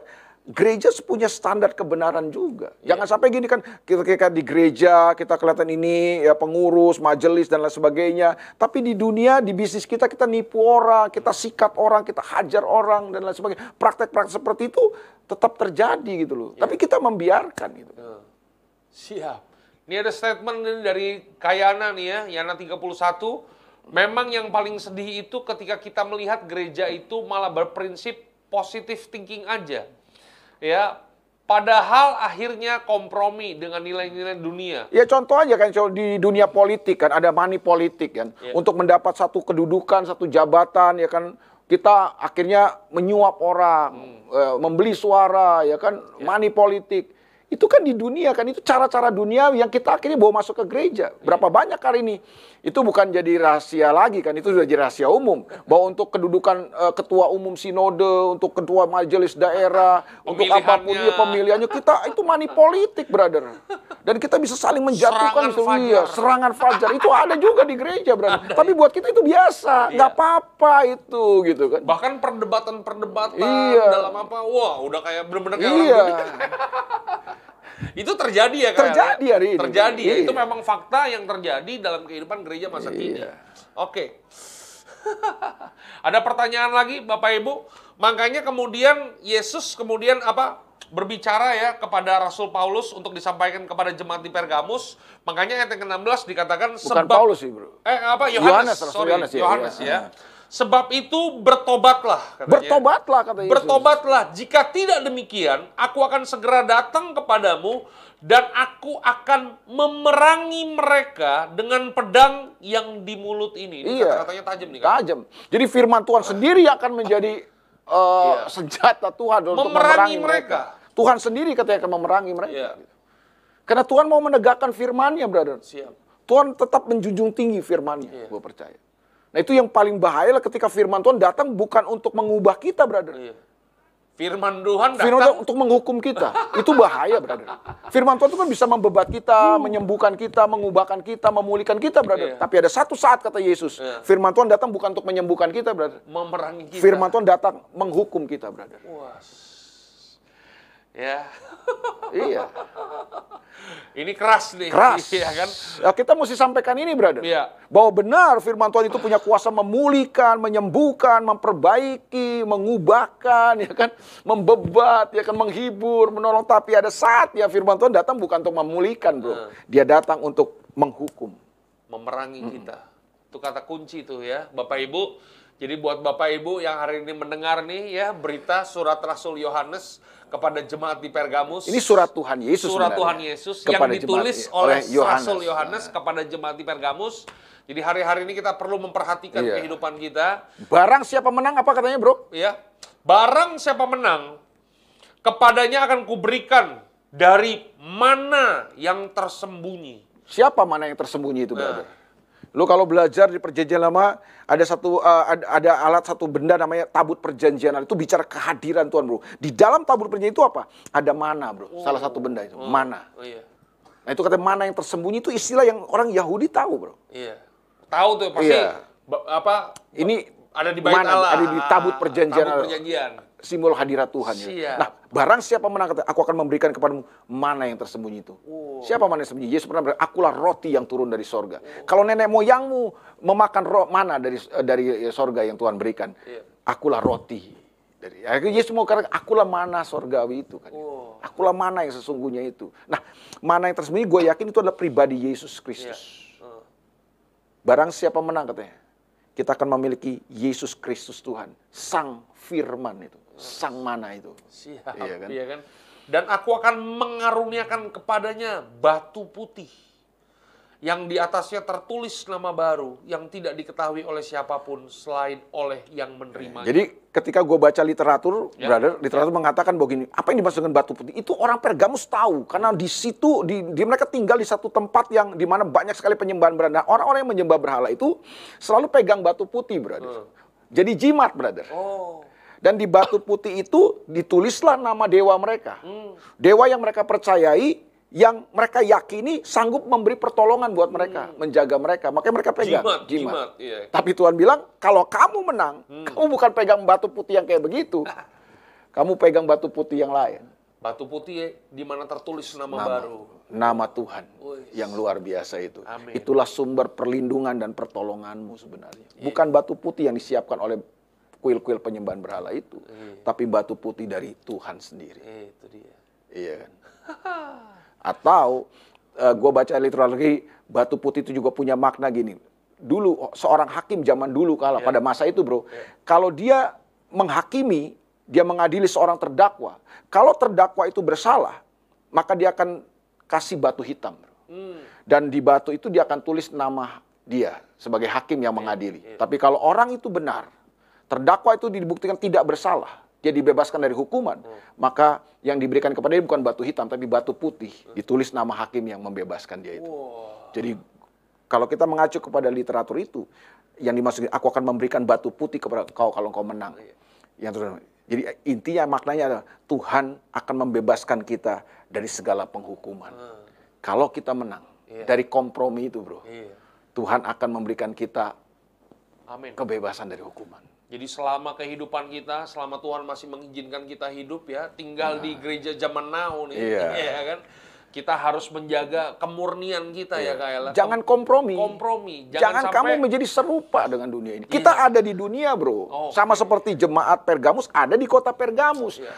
E: gereja punya standar kebenaran juga. Yeah. Jangan sampai gini kan kita, kita di gereja kita kelihatan ini ya pengurus, majelis dan lain sebagainya. Tapi di dunia di bisnis kita kita nipu orang, kita sikat orang, kita hajar orang dan lain sebagainya. Praktek-praktek seperti itu tetap terjadi gitu loh. Yeah. Tapi kita membiarkan gitu. Uh.
D: Siap. Ini ada statement dari Kayana nih ya, Yana 31. Memang yang paling sedih itu ketika kita melihat gereja itu malah berprinsip positif thinking aja. Ya, padahal akhirnya kompromi dengan nilai-nilai dunia.
E: Ya contoh aja kan di dunia politik kan ada money politik kan. Ya. Untuk mendapat satu kedudukan, satu jabatan ya kan kita akhirnya menyuap orang, hmm. membeli suara, ya kan, ya. money politik. Itu kan di dunia kan, itu cara-cara dunia yang kita akhirnya bawa masuk ke gereja. Berapa banyak kali ini? Itu bukan jadi rahasia lagi kan, itu sudah jadi rahasia umum. Bahwa untuk kedudukan uh, ketua umum sinode, untuk ketua majelis daerah, untuk apa pun dia pemilihannya, kita itu money politik, brother. Dan kita bisa saling menjatuhkan serangan itu, fajar. iya, serangan fajar. Itu ada juga di gereja, brother. Ada, Tapi buat kita itu biasa, iya. nggak apa-apa itu gitu kan.
D: Bahkan perdebatan-perdebatan iya. dalam apa, wah udah kayak bener-bener kayak iya. itu terjadi ya
E: kan? Terjadi hari ini.
D: Terjadi ya. Itu memang fakta yang terjadi dalam kehidupan gereja masa iya. kini. Oke. Ada pertanyaan lagi Bapak Ibu? Makanya kemudian Yesus kemudian apa? berbicara ya kepada Rasul Paulus untuk disampaikan kepada jemaat di Pergamus. Makanya ayat yang ke-16 dikatakan
E: Bukan sebab Paulus sih, Bro.
D: Eh apa? Yohanes, sorry. Yohanes, ya. Yohanes ya. ya. Sebab itu bertobatlah
E: katanya. Bertobatlah kata
D: Yesus. Bertobatlah. Jika tidak demikian, aku akan segera datang kepadamu dan aku akan memerangi mereka dengan pedang yang di mulut ini.
E: ini iya. Katanya tajam nih kan. Tajam. Jadi firman Tuhan sendiri akan menjadi uh, iya. senjata Tuhan untuk memerangi, mereka. mereka. Tuhan sendiri katanya akan memerangi mereka. Iya. Karena Tuhan mau menegakkan firman-Nya, brother. Siap. Tuhan tetap menjunjung tinggi firman-Nya, iya. gue percaya. Nah itu yang paling bahaya lah ketika firman Tuhan datang bukan untuk mengubah kita, brother. Iya.
D: Firman Tuhan datang
E: Firman Tuhan untuk menghukum kita. itu bahaya, brother. Firman Tuhan itu kan bisa membebat kita, uh. menyembuhkan kita, mengubahkan kita, memulihkan kita, brother. Iya. Tapi ada satu saat kata Yesus, iya. firman Tuhan datang bukan untuk menyembuhkan kita, brother.
D: Memerangi kita.
E: Firman Tuhan datang menghukum kita, brother.
D: Was. Ya.
E: iya.
D: Ini keras nih.
E: Keras. Iya kan? Ya, kita mesti sampaikan ini, brother. Iya. Bahwa benar firman Tuhan itu punya kuasa memulihkan, menyembuhkan, memperbaiki, mengubahkan, ya kan? Membebat, ya kan? Menghibur, menolong. Tapi ada saat ya firman Tuhan datang bukan untuk memulihkan, bro. Hmm. Dia datang untuk menghukum.
D: Memerangi hmm. kita. Itu kata kunci tuh ya. Bapak Ibu, jadi buat Bapak Ibu yang hari ini mendengar nih ya berita surat Rasul Yohanes kepada jemaat di Pergamus.
E: Ini surat Tuhan Yesus.
D: Surat Tuhan Yesus yang ditulis jemaat, oleh Yohanes. Rasul Yohanes nah. kepada jemaat di Pergamus. Jadi hari-hari ini kita perlu memperhatikan iya. kehidupan kita.
E: Barang siapa menang apa katanya, Bro?
D: Ya. Barang siapa menang kepadanya akan kuberikan dari mana yang tersembunyi.
E: Siapa mana yang tersembunyi itu, nah. Lu kalau belajar di perjanjian lama ada satu uh, ada, ada alat satu benda namanya tabut perjanjian itu bicara kehadiran Tuhan, Bro. Di dalam tabut perjanjian itu apa? Ada mana, Bro. Oh. Salah satu benda itu, oh. mana. Oh, iya. Nah, itu kata mana yang tersembunyi itu istilah yang orang Yahudi tahu, Bro.
D: Iya. Tahu tuh pasti iya. apa?
E: Ini
D: ada di bait Allah.
E: Ada di tabut perjanjian.
D: Tabut perjanjian
E: simbol hadirat Tuhan. Ya. Nah, barang siapa menang, aku akan memberikan kepadamu mana yang tersembunyi itu. Oh. Siapa mana yang tersembunyi? Yesus pernah berkata, akulah roti yang turun dari sorga. Oh. Kalau nenek moyangmu memakan roh mana dari dari sorga yang Tuhan berikan, yeah. akulah roti. Dari, ya, Yesus mau katakan, akulah mana sorgawi itu kan. Oh. Akulah mana yang sesungguhnya itu. Nah, mana yang tersembunyi, gue yakin itu adalah pribadi Yesus Kristus. Yeah. Oh. Barang siapa menang katanya, kita akan memiliki Yesus Kristus Tuhan, Sang Firman itu sang mana itu.
D: Siap, iya kan? Iya kan? Dan aku akan mengaruniakan kepadanya batu putih yang di atasnya tertulis nama baru yang tidak diketahui oleh siapa pun selain oleh yang menerima.
E: Jadi ketika gue baca literatur, ya. brother, literatur ya. mengatakan bahwa gini, apa yang dimaksud dengan batu putih? Itu orang Pergamus tahu karena di situ di, di mereka tinggal di satu tempat yang di mana banyak sekali penyembahan berhala. Nah, orang-orang yang menyembah berhala itu selalu pegang batu putih, brother. Hmm. Jadi jimat, brother. Oh. Dan di batu putih itu ditulislah nama dewa mereka. Hmm. Dewa yang mereka percayai, yang mereka yakini sanggup memberi pertolongan buat mereka, hmm. menjaga mereka. Makanya mereka pegang jimat. jimat. jimat iya. Tapi Tuhan bilang, kalau kamu menang, hmm. kamu bukan pegang batu putih yang kayak begitu. kamu pegang batu putih yang lain.
D: Batu putih di mana tertulis nama, nama baru.
E: Nama Tuhan Uish. yang luar biasa itu. Amin. Itulah sumber perlindungan dan pertolonganmu sebenarnya. Yeah. Bukan batu putih yang disiapkan oleh kuil-kuil penyembahan berhala itu, iya. tapi batu putih dari Tuhan sendiri. Iya, itu dia. Iya kan? Atau uh, eh, gue baca literally batu putih itu juga punya makna gini. Dulu seorang hakim zaman dulu kala yeah. pada masa itu bro, yeah. kalau dia menghakimi, dia mengadili seorang terdakwa. Kalau terdakwa itu bersalah, maka dia akan kasih batu hitam. Bro. Hmm. Dan di batu itu dia akan tulis nama dia sebagai hakim yang iya, mengadili. Yeah. Tapi kalau orang itu benar, terdakwa itu dibuktikan tidak bersalah, dia dibebaskan dari hukuman, hmm. maka yang diberikan kepada dia bukan batu hitam tapi batu putih, ditulis nama hakim yang membebaskan dia itu. Wow. Jadi kalau kita mengacu kepada literatur itu, yang dimaksudkan aku akan memberikan batu putih kepada kau kalau kau menang. Yang terus, jadi intinya maknanya adalah Tuhan akan membebaskan kita dari segala penghukuman. Hmm. Kalau kita menang yeah. dari kompromi itu, bro, yeah. Tuhan akan memberikan kita Amin. kebebasan dari hukuman.
D: Jadi selama kehidupan kita, selama Tuhan masih mengizinkan kita hidup ya, tinggal nah. di gereja zaman now nih, iya. ya kan? Kita harus menjaga kemurnian kita ya, iya. ya kayak
E: Jangan kompromi.
D: Kompromi.
E: Jangan, Jangan sampai... kamu menjadi serupa dengan dunia ini. Iya. Kita ada di dunia, bro. Oh, Sama okay. seperti jemaat Pergamus ada di kota Pergamus. Iya.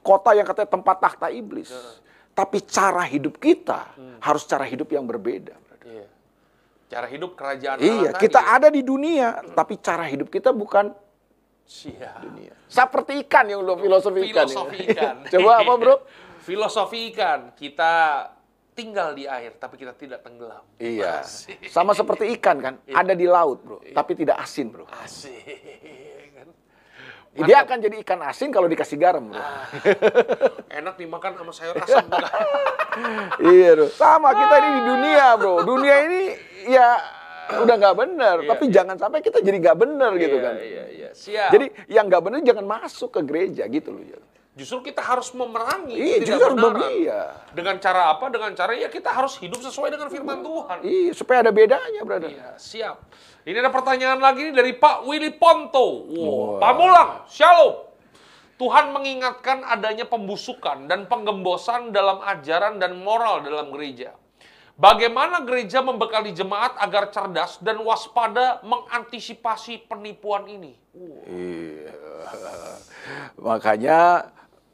E: Kota yang katanya tempat tahta iblis. Iya. Tapi cara hidup kita hmm. harus cara hidup yang berbeda.
D: Cara hidup kerajaan
E: Iya, Allah kita tadi. ada di dunia, hmm. tapi cara hidup kita bukan
D: Siap. dunia.
E: Seperti ikan yang lo filosofi
D: ikan. Filosofi ikan.
E: Coba apa, Bro?
D: Filosofi ikan. Kita tinggal di air, tapi kita tidak tenggelam.
E: Iya. Asik. Sama seperti ikan kan, iya. ada di laut, Bro, iya. tapi tidak asin, Bro.
D: Asik.
E: Mantap. Dia akan jadi ikan asin kalau dikasih garam. Bro. Ah,
D: enak dimakan sama sayur asam.
E: iya, bro. Sama kita ini di dunia, bro. Dunia ini ya udah nggak benar. Iya, tapi iya. jangan sampai kita jadi nggak benar gitu
D: iya,
E: kan.
D: Iya, iya. Siap.
E: Jadi yang nggak benar jangan masuk ke gereja gitu loh.
D: Justru kita harus memerangi
E: iya,
D: tidak
E: benar. Iya.
D: Dengan cara apa? Dengan cara ya kita harus hidup sesuai dengan firman Tuhan.
E: Iya, supaya ada bedanya, brother.
D: Iya, siap. Ini ada pertanyaan lagi dari Pak Willy Ponto. Wow. Pamulang, Shalom. Tuhan mengingatkan adanya pembusukan dan penggembosan dalam ajaran dan moral dalam gereja. Bagaimana gereja membekali jemaat agar cerdas dan waspada mengantisipasi penipuan ini?
E: Iya. Makanya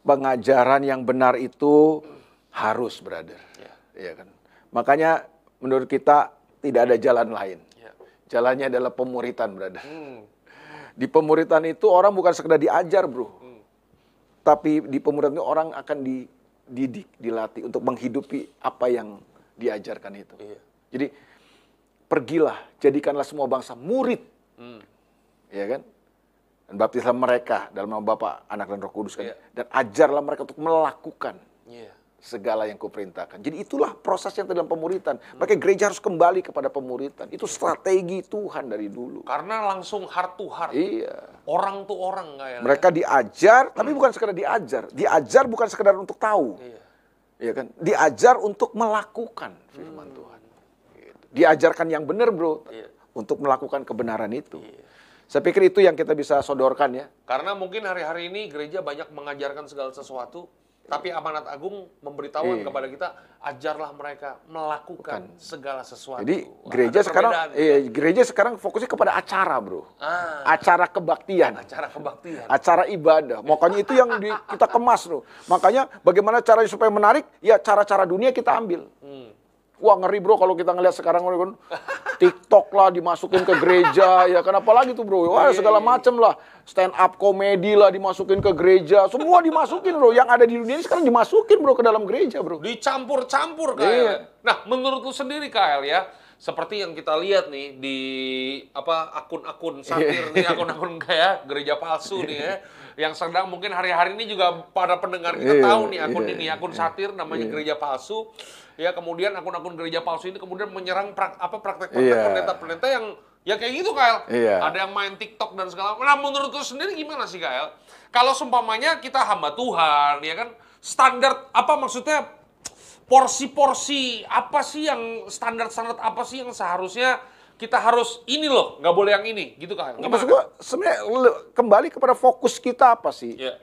E: pengajaran yang benar itu harus, brother. Ya. ya kan? Makanya menurut kita tidak ada jalan lain. Ya. Jalannya adalah pemuritan, brother. Hmm. Di pemuritan itu orang bukan sekedar diajar, bro. Hmm. Tapi di pemuritan itu orang akan dididik, dilatih untuk menghidupi apa yang diajarkan itu. Ya. Jadi pergilah, jadikanlah semua bangsa murid. Hmm. Ya kan? Dan baptislah mereka dalam nama Bapa, Anak dan Roh Kudus kan. Yeah. Dan ajarlah mereka untuk melakukan yeah. segala yang kuperintahkan. Jadi itulah proses yang dalam pemuritan. Hmm. Maka gereja harus kembali kepada pemuritan. Itu strategi Tuhan dari dulu.
D: Karena langsung heart to heart.
E: Iya.
D: Orang tuh orang
E: kayak. Mereka diajar, hmm. tapi bukan sekedar diajar. Diajar bukan sekedar untuk tahu. Iya. Iya kan? Diajar untuk melakukan firman hmm. Tuhan. Gitu. Diajarkan yang benar, Bro. Iya. Untuk melakukan kebenaran itu. Iya. Saya pikir itu yang kita bisa sodorkan ya.
D: Karena mungkin hari-hari ini gereja banyak mengajarkan segala sesuatu, tapi amanat agung memberitahukan iya. kepada kita ajarlah mereka melakukan Bukan. segala sesuatu.
E: Jadi Wah, gereja sekarang iya, gereja sekarang fokusnya kepada acara, Bro. Ah. Acara kebaktian.
D: Acara kebaktian.
E: Acara ibadah. Makanya itu yang di, kita kemas, Bro. Makanya bagaimana caranya supaya menarik? Ya cara-cara dunia kita ambil. Hmm. Wah ngeri bro kalau kita ngelihat sekarang kan TikTok lah dimasukin ke gereja ya kenapa lagi tuh bro? Wah iya, segala iya. macem lah stand up komedi lah dimasukin ke gereja semua dimasukin bro yang ada di dunia ini sekarang dimasukin bro ke dalam gereja bro.
D: Dicampur-campur kayak. Iya. Nah menurut lu sendiri Kael ya seperti yang kita lihat nih di apa akun-akun satir nih akun-akun kayak gereja palsu nih ya yang sedang mungkin hari-hari ini juga pada pendengar kita tahu nih akun ini akun satir namanya gereja palsu ya kemudian akun-akun gereja palsu ini kemudian menyerang prak, apa praktek-praktek yeah. pendeta-pendeta yang ya kayak gitu Kael. Yeah. Ada yang main TikTok dan segala macam. Nah menurut lu sendiri gimana sih Kael? Kalau seumpamanya kita hamba Tuhan ya kan standar apa maksudnya porsi-porsi apa sih yang standar-standar apa sih yang seharusnya kita harus ini loh, nggak boleh yang ini, gitu kan?
E: Maksud gua sebenarnya kembali kepada fokus kita apa sih? Yeah.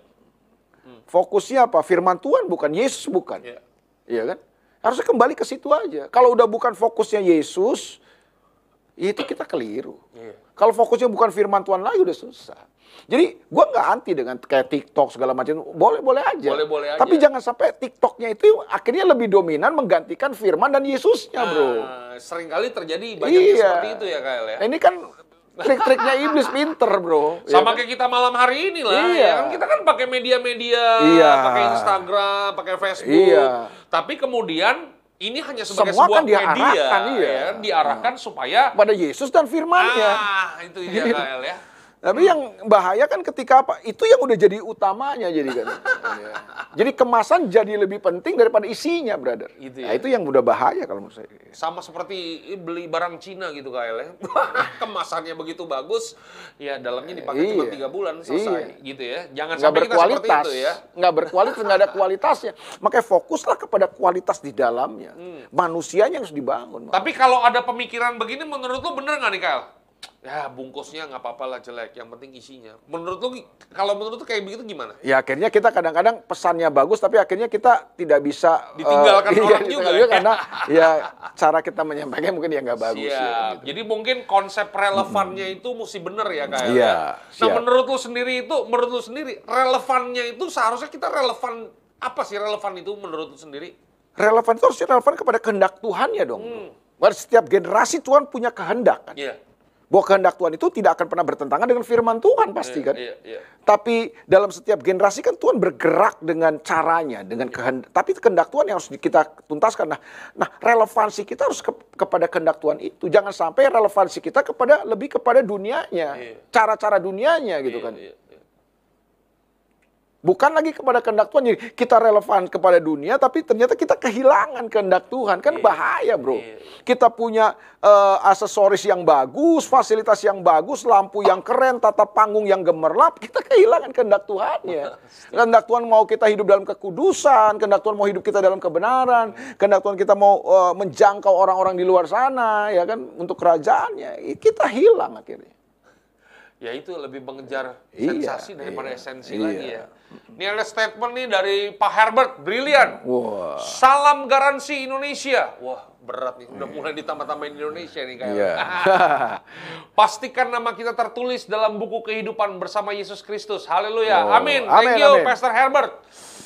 E: Hmm. Fokusnya apa? Firman Tuhan bukan Yesus bukan, yeah. iya kan? Harusnya kembali ke situ aja. Kalau udah bukan fokusnya Yesus, itu kita keliru. Yeah. Kalau fokusnya bukan firman Tuhan lagi udah susah. Jadi gue nggak anti dengan kayak TikTok segala macam, boleh-boleh aja.
D: Boleh-boleh aja.
E: Tapi jangan sampai TikToknya itu akhirnya lebih dominan menggantikan firman dan Yesusnya, bro.
D: Nah, sering kali terjadi banyak iya. seperti itu ya, Kael ya.
E: Ini kan trik-triknya iblis pinter bro
D: sama ya, kayak kita malam hari ini lah iya. ya kan kita kan pakai media-media iya. pakai Instagram pakai Facebook iya. tapi kemudian ini hanya sebagai Semua sebuah kan media iya. ya, diarahkan nah. supaya
E: pada Yesus dan firman-Nya
D: ah itu dia Kael ya
E: Tapi yang bahaya kan ketika apa? Itu yang udah jadi utamanya jadi kan. jadi kemasan jadi lebih penting daripada isinya, brother. Itu ya. Nah, itu yang udah bahaya kalau menurut saya.
D: Sama seperti beli barang Cina gitu kayak ya. Kemasannya begitu bagus, ya dalamnya dipakai iya. cuma tiga bulan selesai iya. gitu ya. Jangan nggak sampai berkualitas, kita seperti itu ya.
E: Nggak berkualitas, nggak ada kualitasnya. Makanya fokuslah kepada kualitas di dalamnya. Hmm. Manusianya harus dibangun.
D: Tapi kalau ada pemikiran begini menurut lu bener nggak nih Kyle? Ya bungkusnya nggak apa-apa lah jelek, yang penting isinya. Menurut lu, kalau menurut lu kayak begitu gimana?
E: Ya akhirnya kita kadang-kadang pesannya bagus, tapi akhirnya kita tidak bisa
D: ditinggalkan uh, orang iya, juga,
E: ya? karena ya cara kita menyampaikan mungkin ya nggak bagus.
D: Ya, gitu. Jadi mungkin konsep relevannya hmm. itu mesti benar ya kayak. Iya. Ya? Nah menurut lu sendiri itu, menurut lu sendiri relevannya itu seharusnya kita relevan apa sih relevan itu menurut lu sendiri?
E: Relevan itu harusnya relevan kepada kehendak Tuhan ya dong. Hmm. Setiap generasi Tuhan punya kehendak kan. Yeah bahwa kehendak Tuhan itu tidak akan pernah bertentangan dengan firman Tuhan pasti iya, kan. Iya, iya. Tapi dalam setiap generasi kan Tuhan bergerak dengan caranya, dengan iya. kehendak. Tapi kehendak Tuhan yang harus kita tuntaskan. Nah, nah relevansi kita harus ke, kepada kehendak Tuhan itu. Jangan sampai relevansi kita kepada lebih kepada dunianya, iya. cara-cara dunianya gitu iya, kan. Iya. Bukan lagi kepada kehendak Tuhan. Jadi kita relevan kepada dunia, tapi ternyata kita kehilangan kehendak Tuhan. Kan yeah. bahaya bro. Yeah. Kita punya uh, aksesoris yang bagus, fasilitas yang bagus, lampu yang keren, tata panggung yang gemerlap. Kita kehilangan kehendak Tuhan ya. kehendak Tuhan mau kita hidup dalam kekudusan, kehendak Tuhan mau hidup kita dalam kebenaran, kehendak Tuhan kita mau uh, menjangkau orang-orang di luar sana, ya kan, untuk kerajaannya. Kita hilang akhirnya
D: ya itu lebih mengejar iya, sensasi daripada iya, esensi iya. lagi ya. Ini ada statement nih dari Pak Herbert, brilian. Wow. Salam garansi Indonesia. Wah, berat nih. Udah mulai ditambah-tambahin Indonesia nih kayak. Yeah. Pastikan nama kita tertulis dalam buku kehidupan bersama Yesus Kristus. Haleluya. Oh. Amin. Thank amin, you, amin. Pastor Herbert.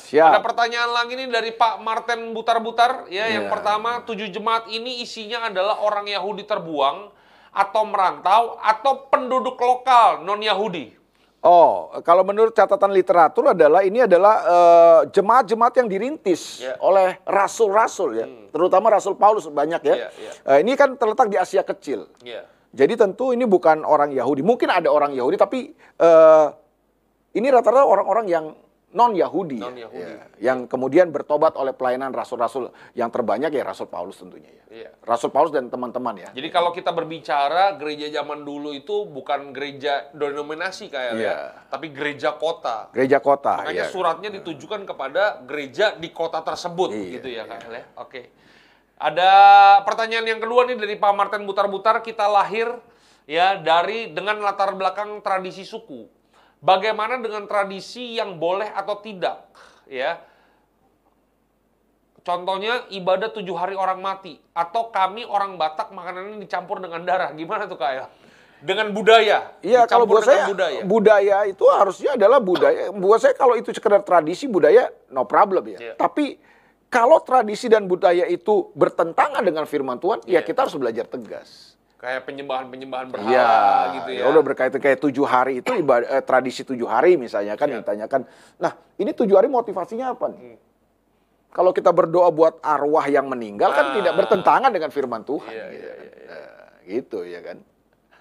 D: Siap. Ada pertanyaan lagi nih dari Pak Martin Butar-Butar. Ya, yeah. yang pertama, tujuh jemaat ini isinya adalah orang Yahudi terbuang atau merantau atau penduduk lokal non Yahudi?
E: Oh, kalau menurut catatan literatur adalah ini adalah uh, jemaat-jemaat yang dirintis yeah. oleh rasul-rasul ya, hmm. terutama Rasul Paulus banyak ya. Yeah, yeah. Uh, ini kan terletak di Asia Kecil. Yeah. Jadi tentu ini bukan orang Yahudi. Mungkin ada orang Yahudi, tapi uh, ini rata-rata orang-orang yang non Yahudi, non -Yahudi. Ya, yang kemudian bertobat oleh pelayanan rasul-rasul yang terbanyak ya Rasul Paulus tentunya ya. ya. Rasul Paulus dan teman-teman ya.
D: Jadi kalau kita berbicara gereja zaman dulu itu bukan gereja denominasi kayak ya, ya, tapi gereja kota.
E: Gereja kota.
D: Makanya ya. suratnya ditujukan kepada gereja di kota tersebut iya, gitu ya, ya. ya. Oke. Ada pertanyaan yang kedua nih dari Pak Martin Butar-Butar, kita lahir ya dari dengan latar belakang tradisi suku Bagaimana dengan tradisi yang boleh atau tidak? Ya, Contohnya ibadah tujuh hari orang mati atau kami orang Batak makanannya dicampur dengan darah. Gimana tuh kak ya? Dengan budaya.
E: Iya kalau buat saya budaya. budaya itu harusnya adalah budaya. Buat saya kalau itu sekedar tradisi budaya no problem ya. Yeah. Tapi kalau tradisi dan budaya itu bertentangan dengan firman Tuhan, yeah. ya iya. kita harus belajar tegas
D: kayak penyembahan-penyembahan berhala ya, gitu ya.
E: ya. Udah berkaitan kayak tujuh hari itu ibadah, eh, tradisi tujuh hari misalnya kan ya. ditanyakan. Nah ini tujuh hari motivasinya apa nih? Hmm. Kalau kita berdoa buat arwah yang meninggal kan nah. kan tidak bertentangan dengan firman Tuhan. Iya, gitu, iya, iya, iya. Nah, gitu ya kan.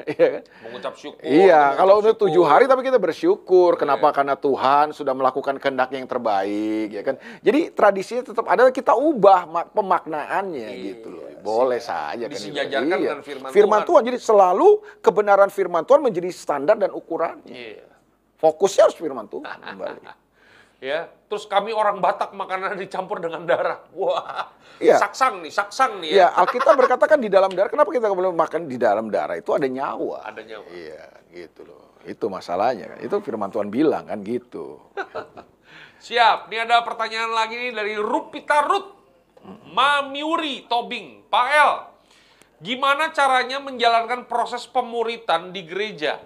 D: Iya kan? Mengucap syukur.
E: Iya, kalau udah tujuh hari tapi kita bersyukur. Kenapa? Yeah. Karena Tuhan sudah melakukan kehendak yang terbaik, ya kan? Jadi tradisinya tetap ada, kita ubah pemaknaannya yeah. gitu loh. Boleh saja
D: kan. Disejajarkan iya. dengan firman,
E: firman Tuhan. Tuhan. Jadi selalu kebenaran firman Tuhan menjadi standar dan ukurannya. Yeah. Fokusnya harus firman Tuhan kembali
D: ya terus kami orang Batak makanan dicampur dengan darah. Wah ya. saksang nih saksang nih
E: ya, ya Alkitab berkata kan di dalam darah. Kenapa kita boleh makan di dalam darah? Itu ada nyawa.
D: Ada nyawa.
E: Iya gitu loh. Itu masalahnya. Kan itu firman Tuhan bilang kan gitu.
D: Siap ini ada pertanyaan lagi nih dari Rupita Rut. Mamiuri Tobing Pak El. Gimana caranya menjalankan proses pemuritan di gereja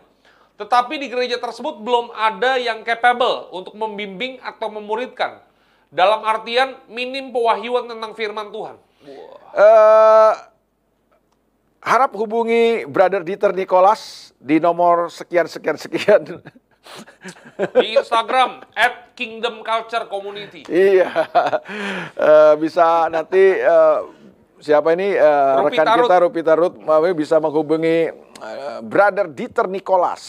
D: tetapi di gereja tersebut belum ada yang capable untuk membimbing atau memuridkan. Dalam artian minim pewahyuan tentang firman Tuhan.
E: Uh, harap hubungi Brother Dieter Nicholas di nomor sekian sekian sekian.
D: Di Instagram at Kingdom Culture Community.
E: Iya, uh, bisa nanti uh, siapa ini uh, rekan Tarut. kita Rupi Tarut bisa menghubungi uh, Brother Dieter Nicholas.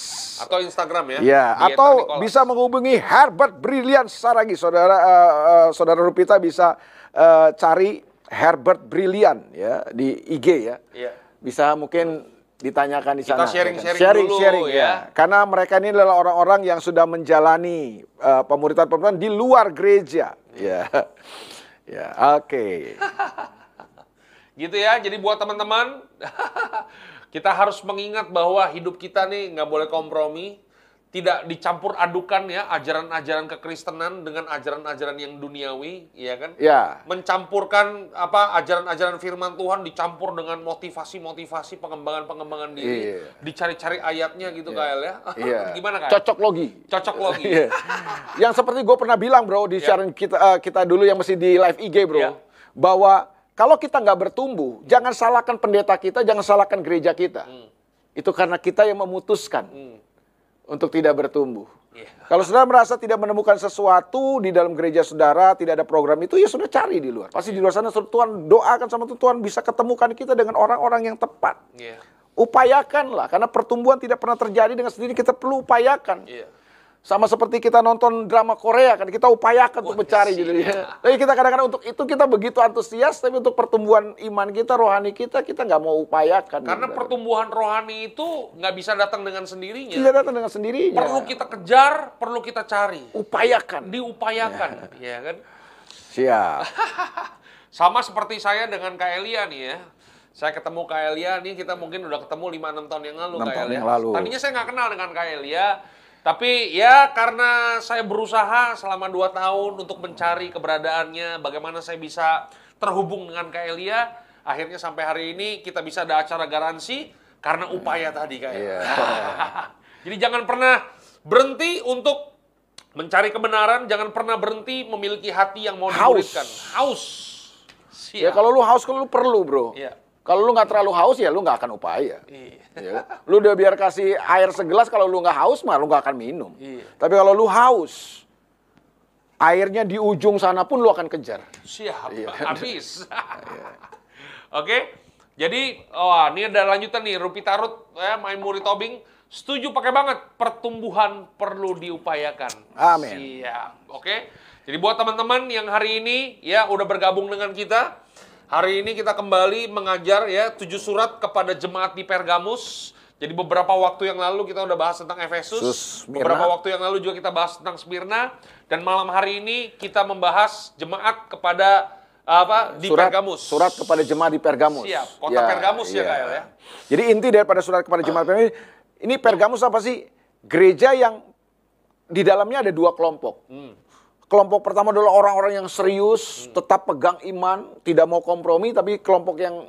D: Atau Instagram ya?
E: Ya, atau Nicholas. bisa menghubungi Herbert Brilian Saragi. Saudara uh, uh, Saudara Rupita bisa uh, cari Herbert Brilian ya di IG ya. Iya. Bisa mungkin ditanyakan di sana.
D: Kita sharing-sharing sharing, dulu sharing, ya. ya.
E: Karena mereka ini adalah orang-orang yang sudah menjalani uh, pemuritan-pemuritan di luar gereja. Ya. Ya, oke. Okay.
D: gitu ya. Jadi buat teman-teman, kita harus mengingat bahwa hidup kita nih nggak boleh kompromi tidak dicampur adukan ya ajaran-ajaran kekristenan dengan ajaran-ajaran yang duniawi, ya kan?
E: Ya.
D: Mencampurkan apa ajaran-ajaran firman Tuhan dicampur dengan motivasi-motivasi pengembangan-pengembangan diri, iya. dicari-cari ayatnya gitu iya. Kael ya.
E: Iya.
D: Gimana kan?
E: Cocok logi.
D: Cocok logi.
E: iya. yang seperti gue pernah bilang bro di iya. siaran kita uh, kita dulu yang masih di live IG bro, iya. bahwa kalau kita nggak bertumbuh, jangan salahkan pendeta kita, jangan salahkan gereja kita. Hmm. Itu karena kita yang memutuskan. Hmm untuk tidak bertumbuh. Yeah. Kalau saudara merasa tidak menemukan sesuatu di dalam gereja saudara, tidak ada program itu, ya sudah cari di luar. Pasti yeah. di luar sana Tuhan doakan sama Tuhan bisa ketemukan kita dengan orang-orang yang tepat. Yeah. Upayakanlah, karena pertumbuhan tidak pernah terjadi dengan sendiri, kita perlu upayakan. Yeah. Sama seperti kita nonton drama Korea kan, kita upayakan untuk mencari gitu ya. Tapi kita kadang-kadang untuk itu kita begitu antusias, tapi untuk pertumbuhan iman kita, rohani kita, kita nggak mau upayakan.
D: Karena gitu. pertumbuhan rohani itu nggak bisa datang dengan sendirinya.
E: Tidak datang dengan sendirinya.
D: Perlu kita kejar, perlu kita cari.
E: Upayakan.
D: Diupayakan, ya, ya kan?
E: Siap.
D: Sama seperti saya dengan Kak Elia nih ya. Saya ketemu Kak Elia nih, kita mungkin udah ketemu 5-6 tahun yang lalu
E: 6 Kak Elia. Yang lalu.
D: Tadinya saya nggak kenal dengan Kak Elia tapi ya karena saya berusaha selama dua tahun untuk mencari keberadaannya, bagaimana saya bisa terhubung dengan Kak Elia, akhirnya sampai hari ini kita bisa ada acara garansi karena upaya tadi Kak Elia. Yeah. Jadi jangan pernah berhenti untuk mencari kebenaran, jangan pernah berhenti memiliki hati yang mau dimuridkan. Haus.
E: Ya kalau lu haus kalau lu perlu, Bro. Iya. Kalau lu nggak terlalu haus ya lu nggak akan upaya. Iya. Ya. Lu udah biar kasih air segelas kalau lu nggak haus mah lu nggak akan minum. Iya. Tapi kalau lu haus, airnya di ujung sana pun lu akan kejar.
D: Siap. Iya. Habis. iya. Oke. Jadi, oh, ini ada lanjutan nih. Rupi Tarut, ya, main murid Tobing. Setuju pakai banget. Pertumbuhan perlu diupayakan.
E: Amin.
D: Siap. Oke. Jadi buat teman-teman yang hari ini ya udah bergabung dengan kita, Hari ini kita kembali mengajar ya tujuh surat kepada jemaat di Pergamus. Jadi beberapa waktu yang lalu kita udah bahas tentang Efesus, beberapa waktu yang lalu juga kita bahas tentang Smyrna dan malam hari ini kita membahas jemaat kepada apa di
E: surat,
D: Pergamus.
E: Surat kepada jemaat di Pergamus.
D: Siap, kota ya, Pergamus ya, ya Kak ya.
E: Jadi inti daripada surat kepada jemaat Pergamus ini Pergamus apa sih? Gereja yang di dalamnya ada dua kelompok. Hmm. Kelompok pertama adalah orang-orang yang serius, hmm. tetap pegang iman, tidak mau kompromi, tapi kelompok yang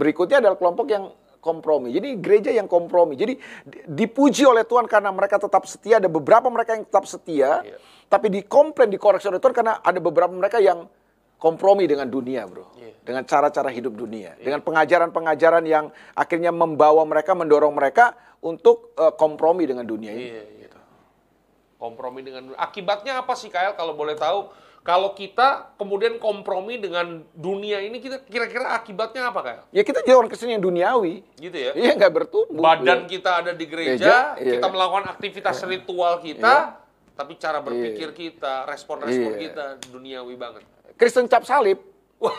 E: berikutnya adalah kelompok yang kompromi. Jadi gereja yang kompromi. Jadi dipuji oleh Tuhan karena mereka tetap setia. Ada beberapa mereka yang tetap setia, yeah. tapi dikomplain, dikoreksi oleh Tuhan karena ada beberapa mereka yang kompromi dengan dunia, bro. Yeah. Dengan cara-cara hidup dunia. Yeah. Dengan pengajaran-pengajaran yang akhirnya membawa mereka, mendorong mereka untuk uh, kompromi dengan dunia ini. Yeah, yeah
D: kompromi dengan akibatnya apa sih Kael kalau boleh tahu kalau kita kemudian kompromi dengan dunia ini kita kira-kira akibatnya apa Kael?
E: Ya kita jadi orang ke sini yang duniawi.
D: Gitu ya?
E: Iya nggak bertumbuh.
D: Badan ya. kita ada di gereja, gereja kita iya. melakukan aktivitas iya. ritual kita, iya. tapi cara berpikir iya. kita, respon-respon iya. kita duniawi banget.
E: Kristen cap salib.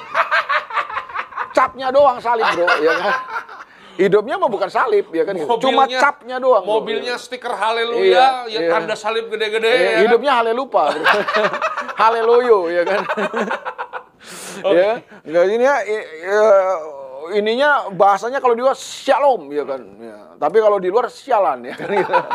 E: Capnya doang salib bro, ya kan? Hidupnya mah bukan salib ya kan, mobilnya, cuma capnya doang.
D: Mobilnya bro. stiker haleluya, iya, ya iya. tanda salib gede-gede. Iya,
E: ya hidupnya kan? halelupa, haleluyo ya kan. okay. ya, nggak ini ya, ya ininya bahasanya kalau di luar shalom ya kan. Ya. Tapi kalau di luar sialan ya kan.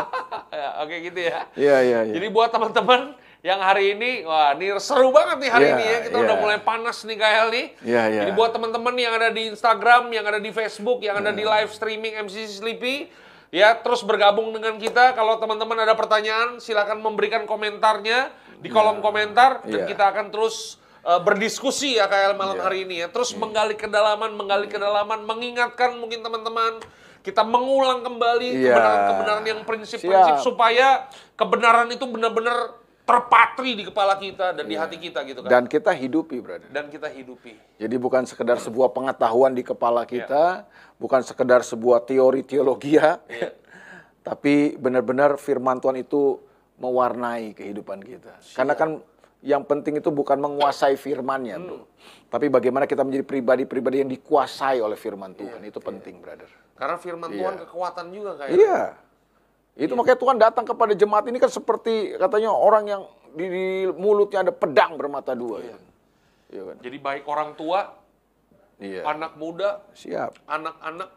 D: ya, Oke gitu ya.
E: Iya iya. Ya.
D: Jadi buat teman-teman yang hari ini, wah ini seru banget nih hari yeah, ini ya. Kita yeah. udah mulai panas nih Kael nih.
E: Yeah, yeah.
D: Jadi buat teman-teman yang ada di Instagram, yang ada di Facebook, yang ada di live streaming MCC Sleepy, ya terus bergabung dengan kita. Kalau teman-teman ada pertanyaan, silakan memberikan komentarnya di kolom yeah. komentar dan yeah. kita akan terus uh, berdiskusi ya Kael malam yeah. hari ini ya. Terus yeah. menggali kedalaman, menggali kedalaman, mengingatkan mungkin teman-teman kita mengulang kembali iya. kebenaran-kebenaran yang prinsip-prinsip supaya kebenaran itu benar-benar terpatri di kepala kita dan yeah. di iya. hati kita gitu kan.
E: Dan kita hidupi, brother.
D: Dan kita hidupi.
E: Jadi bukan sekedar sebuah pengetahuan di kepala iya. kita, yeah. bukan sekedar sebuah teori teologi ya. Yeah. tapi benar-benar firman Tuhan itu mewarnai kehidupan kita. Siap. Karena kan yang penting itu bukan menguasai firmannya, hmm. bro. Tapi bagaimana kita menjadi pribadi-pribadi yang dikuasai oleh firman Tuhan. Yeah. Itu penting, brother.
D: Karena firman Tuhan kekuatan juga kayak.
E: Iya. Itu yeah. makanya Tuhan datang kepada jemaat ini kan seperti katanya orang yang di, di mulutnya ada pedang bermata dua. Ya.
D: Iya kan? Jadi baik orang tua, yeah. anak muda,
E: siap,
D: anak-anak,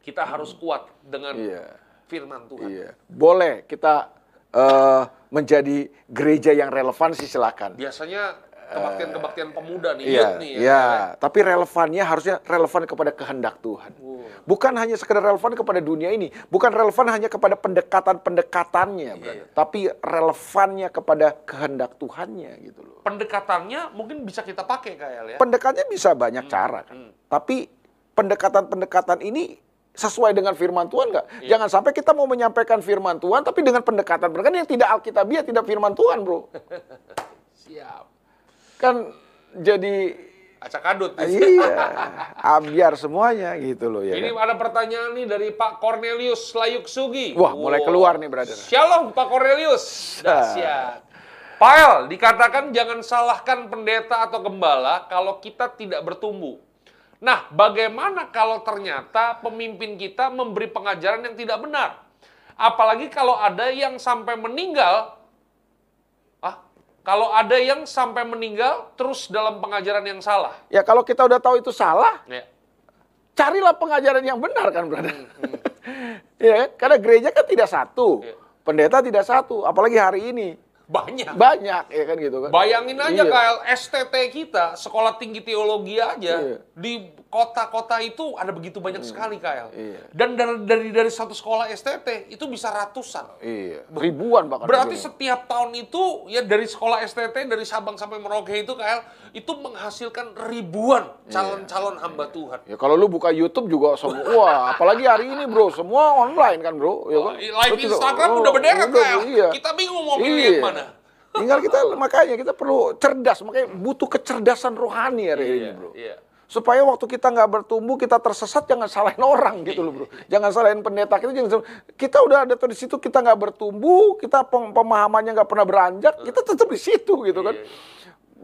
D: kita harus kuat dengan yeah. firman Tuhan.
E: Iya. Boleh kita uh, menjadi gereja yang relevan sih silakan.
D: Biasanya kebaktian-kebaktian pemuda nih,
E: iya, nih. Ya, iya, ya. tapi relevannya harusnya relevan kepada kehendak Tuhan. Wow. Bukan hanya sekedar relevan kepada dunia ini, bukan relevan hanya kepada pendekatan-pendekatannya, iya. tapi relevannya kepada kehendak Tuhannya gitu loh.
D: Pendekatannya mungkin bisa kita pakai kayak ya.
E: Pendekatannya bisa banyak hmm. cara kan. Hmm. Tapi pendekatan-pendekatan ini sesuai dengan firman Tuhan nggak? Iya. Jangan sampai kita mau menyampaikan firman Tuhan tapi dengan pendekatan-pendekatan yang tidak alkitabiah, tidak firman Tuhan, Bro.
D: Siap
E: kan jadi
D: acak adut.
E: Iya, ambiar semuanya gitu loh ya.
D: Ini kan? ada pertanyaan nih dari Pak Cornelius Layuk Sugi.
E: Wah, wow. mulai keluar nih, brother.
D: Shalom Pak Cornelius. Dahsyat. Pael, dikatakan jangan salahkan pendeta atau gembala kalau kita tidak bertumbuh. Nah, bagaimana kalau ternyata pemimpin kita memberi pengajaran yang tidak benar? Apalagi kalau ada yang sampai meninggal kalau ada yang sampai meninggal terus dalam pengajaran yang salah.
E: Ya kalau kita udah tahu itu salah, ya. carilah pengajaran yang benar kan, brother. Hmm, hmm. ya, karena gereja kan tidak satu, ya. pendeta tidak satu, apalagi hari ini.
D: Banyak.
E: Banyak, ya kan gitu kan.
D: Bayangin aja iya. KL STT kita, Sekolah Tinggi Teologi aja, iya. di kota-kota itu ada begitu banyak hmm. sekali KL. Iya. Dan dari, dari dari satu sekolah STT itu bisa ratusan.
E: Iya. Ribuan bahkan.
D: Berarti ribuan. setiap tahun itu ya dari sekolah STT dari Sabang sampai Merauke itu KL itu menghasilkan ribuan iya. calon-calon iya. hamba Tuhan.
E: Ya kalau lu buka YouTube juga semua, wah apalagi hari ini bro, semua online kan bro. Ya kan?
D: Live Instagram udah berderet KL. Iya. Kita bingung mau pilih iya. mana.
E: Tinggal kita makanya kita perlu cerdas, makanya butuh kecerdasan rohani hari iya, ini, bro. Iya. Supaya waktu kita nggak bertumbuh, kita tersesat, jangan salahin orang gitu loh, bro. Jangan salahin pendeta kita, jangan kita udah ada di situ, kita nggak bertumbuh, kita pemahamannya nggak pernah beranjak, kita tetap di situ gitu kan. Iya, iya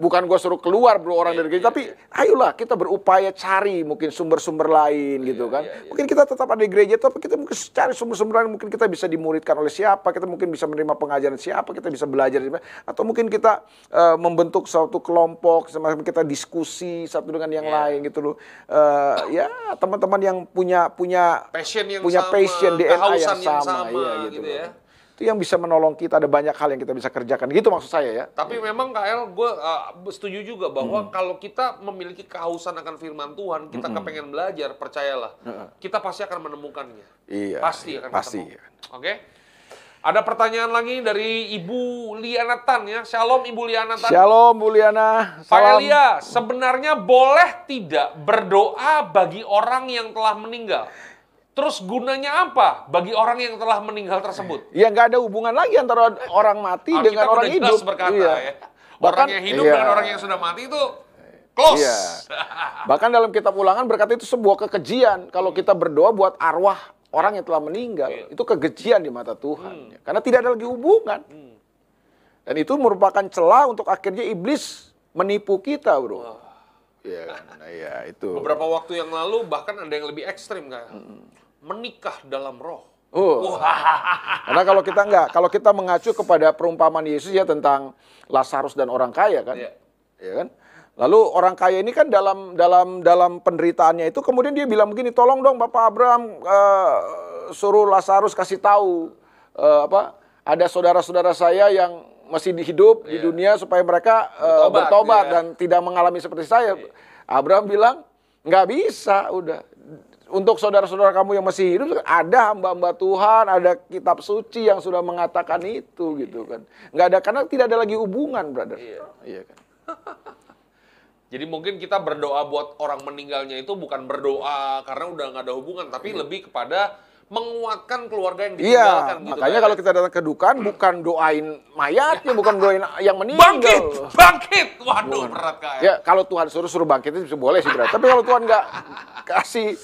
E: bukan gue suruh keluar bro orang dari gereja, tapi ayolah kita berupaya cari mungkin sumber-sumber lain gitu kan. Mungkin kita tetap ada di gereja, tapi kita mungkin cari sumber-sumber lain, mungkin kita bisa dimuridkan oleh siapa, kita mungkin bisa menerima pengajaran siapa, kita bisa belajar atau mungkin kita uh, membentuk suatu kelompok, semacam kita diskusi satu dengan yang yeah. lain gitu loh. Uh, ya teman-teman yang punya punya
D: passion yang
E: punya
D: sama,
E: passion DNA yang sama,
D: yang sama ya gitu, gitu ya
E: itu yang bisa menolong kita ada banyak hal yang kita bisa kerjakan gitu maksud saya ya
D: tapi ya. memang KL gue uh, setuju juga bahwa hmm. kalau kita memiliki kehausan akan firman Tuhan kita hmm. kepengen belajar percayalah hmm. kita pasti akan menemukannya
E: iya
D: pasti
E: iya,
D: akan
E: pasti
D: oke okay? Ada pertanyaan lagi dari Ibu Liana Tan ya. Shalom Ibu Liana Tan.
E: Shalom Bu Liana.
D: Salam. Pak Elia, sebenarnya boleh tidak berdoa bagi orang yang telah meninggal? Terus gunanya apa bagi orang yang telah meninggal tersebut?
E: Ya nggak ada hubungan lagi antara orang mati Alkitab dengan orang hidup.
D: berkata iya. ya. Orang yang hidup iya. dengan orang yang sudah mati itu close. Iya.
E: Bahkan dalam kitab ulangan berkata itu sebuah kekejian. Kalau kita berdoa buat arwah orang yang telah meninggal, iya. itu kekejian di mata Tuhan. Hmm. Karena tidak ada lagi hubungan. Hmm. Dan itu merupakan celah untuk akhirnya iblis menipu kita, bro. Oh.
D: Ya, nah, ya itu. Beberapa waktu yang lalu bahkan ada yang lebih ekstrim kan. Hmm menikah dalam roh.
E: Oh. Karena kalau kita enggak, kalau kita mengacu kepada perumpamaan Yesus ya tentang Lazarus dan orang kaya kan, yeah. ya kan. Lalu orang kaya ini kan dalam dalam dalam penderitaannya itu kemudian dia bilang begini, tolong dong Bapak Abraham uh, suruh Lazarus kasih tahu uh, apa ada saudara-saudara saya yang masih hidup yeah. di iya. dunia supaya mereka uh, bertobat, bertobat yeah. dan tidak mengalami seperti saya. Yeah. Abraham bilang nggak bisa, udah untuk saudara-saudara kamu yang masih hidup ada hamba-hamba Tuhan, ada kitab suci yang sudah mengatakan itu gitu kan. Nggak ada karena tidak ada lagi hubungan, brother. Iya, iya kan.
D: Jadi mungkin kita berdoa buat orang meninggalnya itu bukan berdoa karena udah nggak ada hubungan, tapi iya. lebih kepada menguatkan keluarga yang
E: iya,
D: ditinggalkan
E: iya, gitu makanya kan. kalau kita datang ke dukaan bukan doain mayatnya bukan doain yang meninggal
D: bangkit bangkit waduh bukan. berat
E: kayak ya kalau Tuhan suruh suruh bangkit itu boleh sih berat tapi kalau Tuhan nggak kasih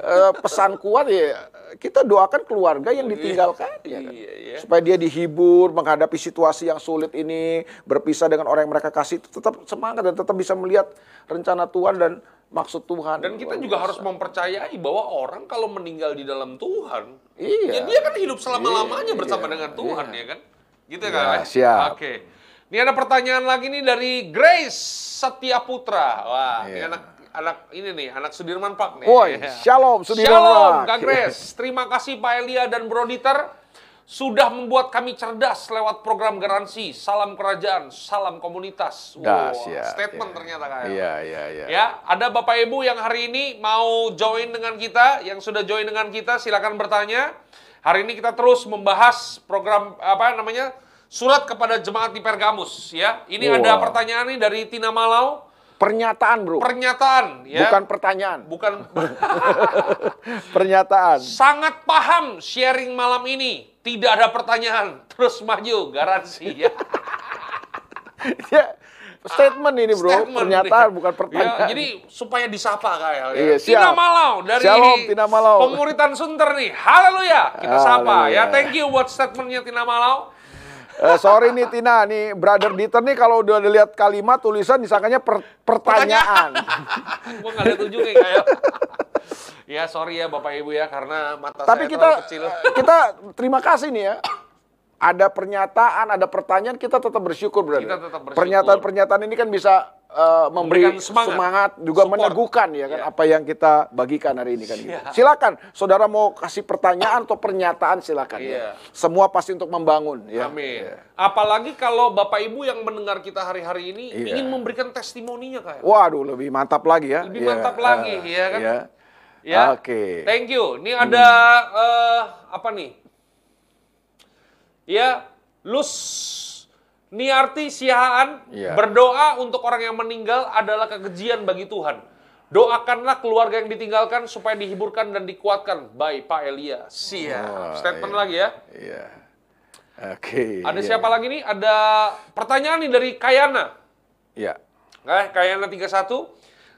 E: uh, pesan kuat ya kita doakan keluarga yang ditinggalkan ya kan? iya, iya. supaya dia dihibur menghadapi situasi yang sulit ini berpisah dengan orang yang mereka kasih tetap semangat dan tetap bisa melihat rencana Tuhan dan maksud Tuhan.
D: Dan kita juga biasa. harus mempercayai bahwa orang kalau meninggal di dalam Tuhan, iya. ya dia kan hidup selama-lamanya iya, bersama iya, dengan Tuhan iya. ya kan? Gitu ya, kan?
E: Siap.
D: Oke. Ini ada pertanyaan lagi nih dari Grace Satya Putra. Wah, iya. ini anak anak ini nih, anak Sudirman Park nih.
E: Woi, shalom Sudirman
D: Shalom, Kak Grace. Terima kasih Pak Elia dan Bro Dieter sudah membuat kami cerdas lewat program garansi. Salam kerajaan, salam komunitas.
E: Wow, ya,
D: statement ya. ternyata kayak.
E: Iya, iya, iya.
D: Ya, ada Bapak Ibu yang hari ini mau join dengan kita, yang sudah join dengan kita silakan bertanya. Hari ini kita terus membahas program apa namanya? Surat kepada jemaat di Pergamus ya. Ini wow. ada pertanyaan nih dari Tina Malau.
E: Pernyataan, Bro.
D: Pernyataan, ya.
E: Bukan pertanyaan.
D: Bukan.
E: Pernyataan.
D: Sangat paham sharing malam ini. Tidak ada pertanyaan. Terus maju, garansi ya.
E: ya statement ini, Bro. Statement Pernyataan, bukan pertanyaan.
D: Ya, jadi supaya disapa kayak ya. Iya, Tina Malau dari
E: Shalom, Tina Malau.
D: Penguritan Sunter nih. Haleluya. Kita sapa ya. Thank you buat statementnya Tina Malau.
E: Uh, sorry nih Tina, nih Brother Dieter nih kalau udah lihat kalimat tulisan disangkanya per pertanyaan.
D: Gue nggak lihat ujungnya kayak. ya sorry ya Bapak Ibu ya karena mata
E: Tapi
D: saya
E: kita,
D: kecil.
E: kita terima kasih nih ya ada pernyataan, ada pertanyaan, kita tetap bersyukur, berarti.
D: Kita tetap bersyukur.
E: Pernyataan-pernyataan ini kan bisa uh, memberi semangat, semangat juga support. meneguhkan ya kan yeah. apa yang kita bagikan hari ini kan. Yeah. Silakan, saudara mau kasih pertanyaan atau pernyataan silakan yeah. ya. Iya. Semua pasti untuk membangun ya.
D: Amin. Yeah. Apalagi kalau Bapak Ibu yang mendengar kita hari-hari ini yeah. ingin memberikan testimoninya kayak.
E: Waduh, lebih mantap lagi ya.
D: Lebih yeah. mantap lagi uh, ya kan.
E: Yeah.
D: Ya.
E: Oke. Okay.
D: Thank you. Ini ada hmm. uh, apa nih? ya Lus Niarti Sihaan ya. berdoa untuk orang yang meninggal adalah kekejian bagi Tuhan. Doakanlah keluarga yang ditinggalkan supaya dihiburkan dan dikuatkan. Baik Pak Elia. Siap. Oh, Statement iya. lagi ya.
E: Iya. Oke. Okay,
D: Ada iya. siapa lagi nih? Ada pertanyaan nih dari Kayana.
E: Iya.
D: Nah, Kayana 31.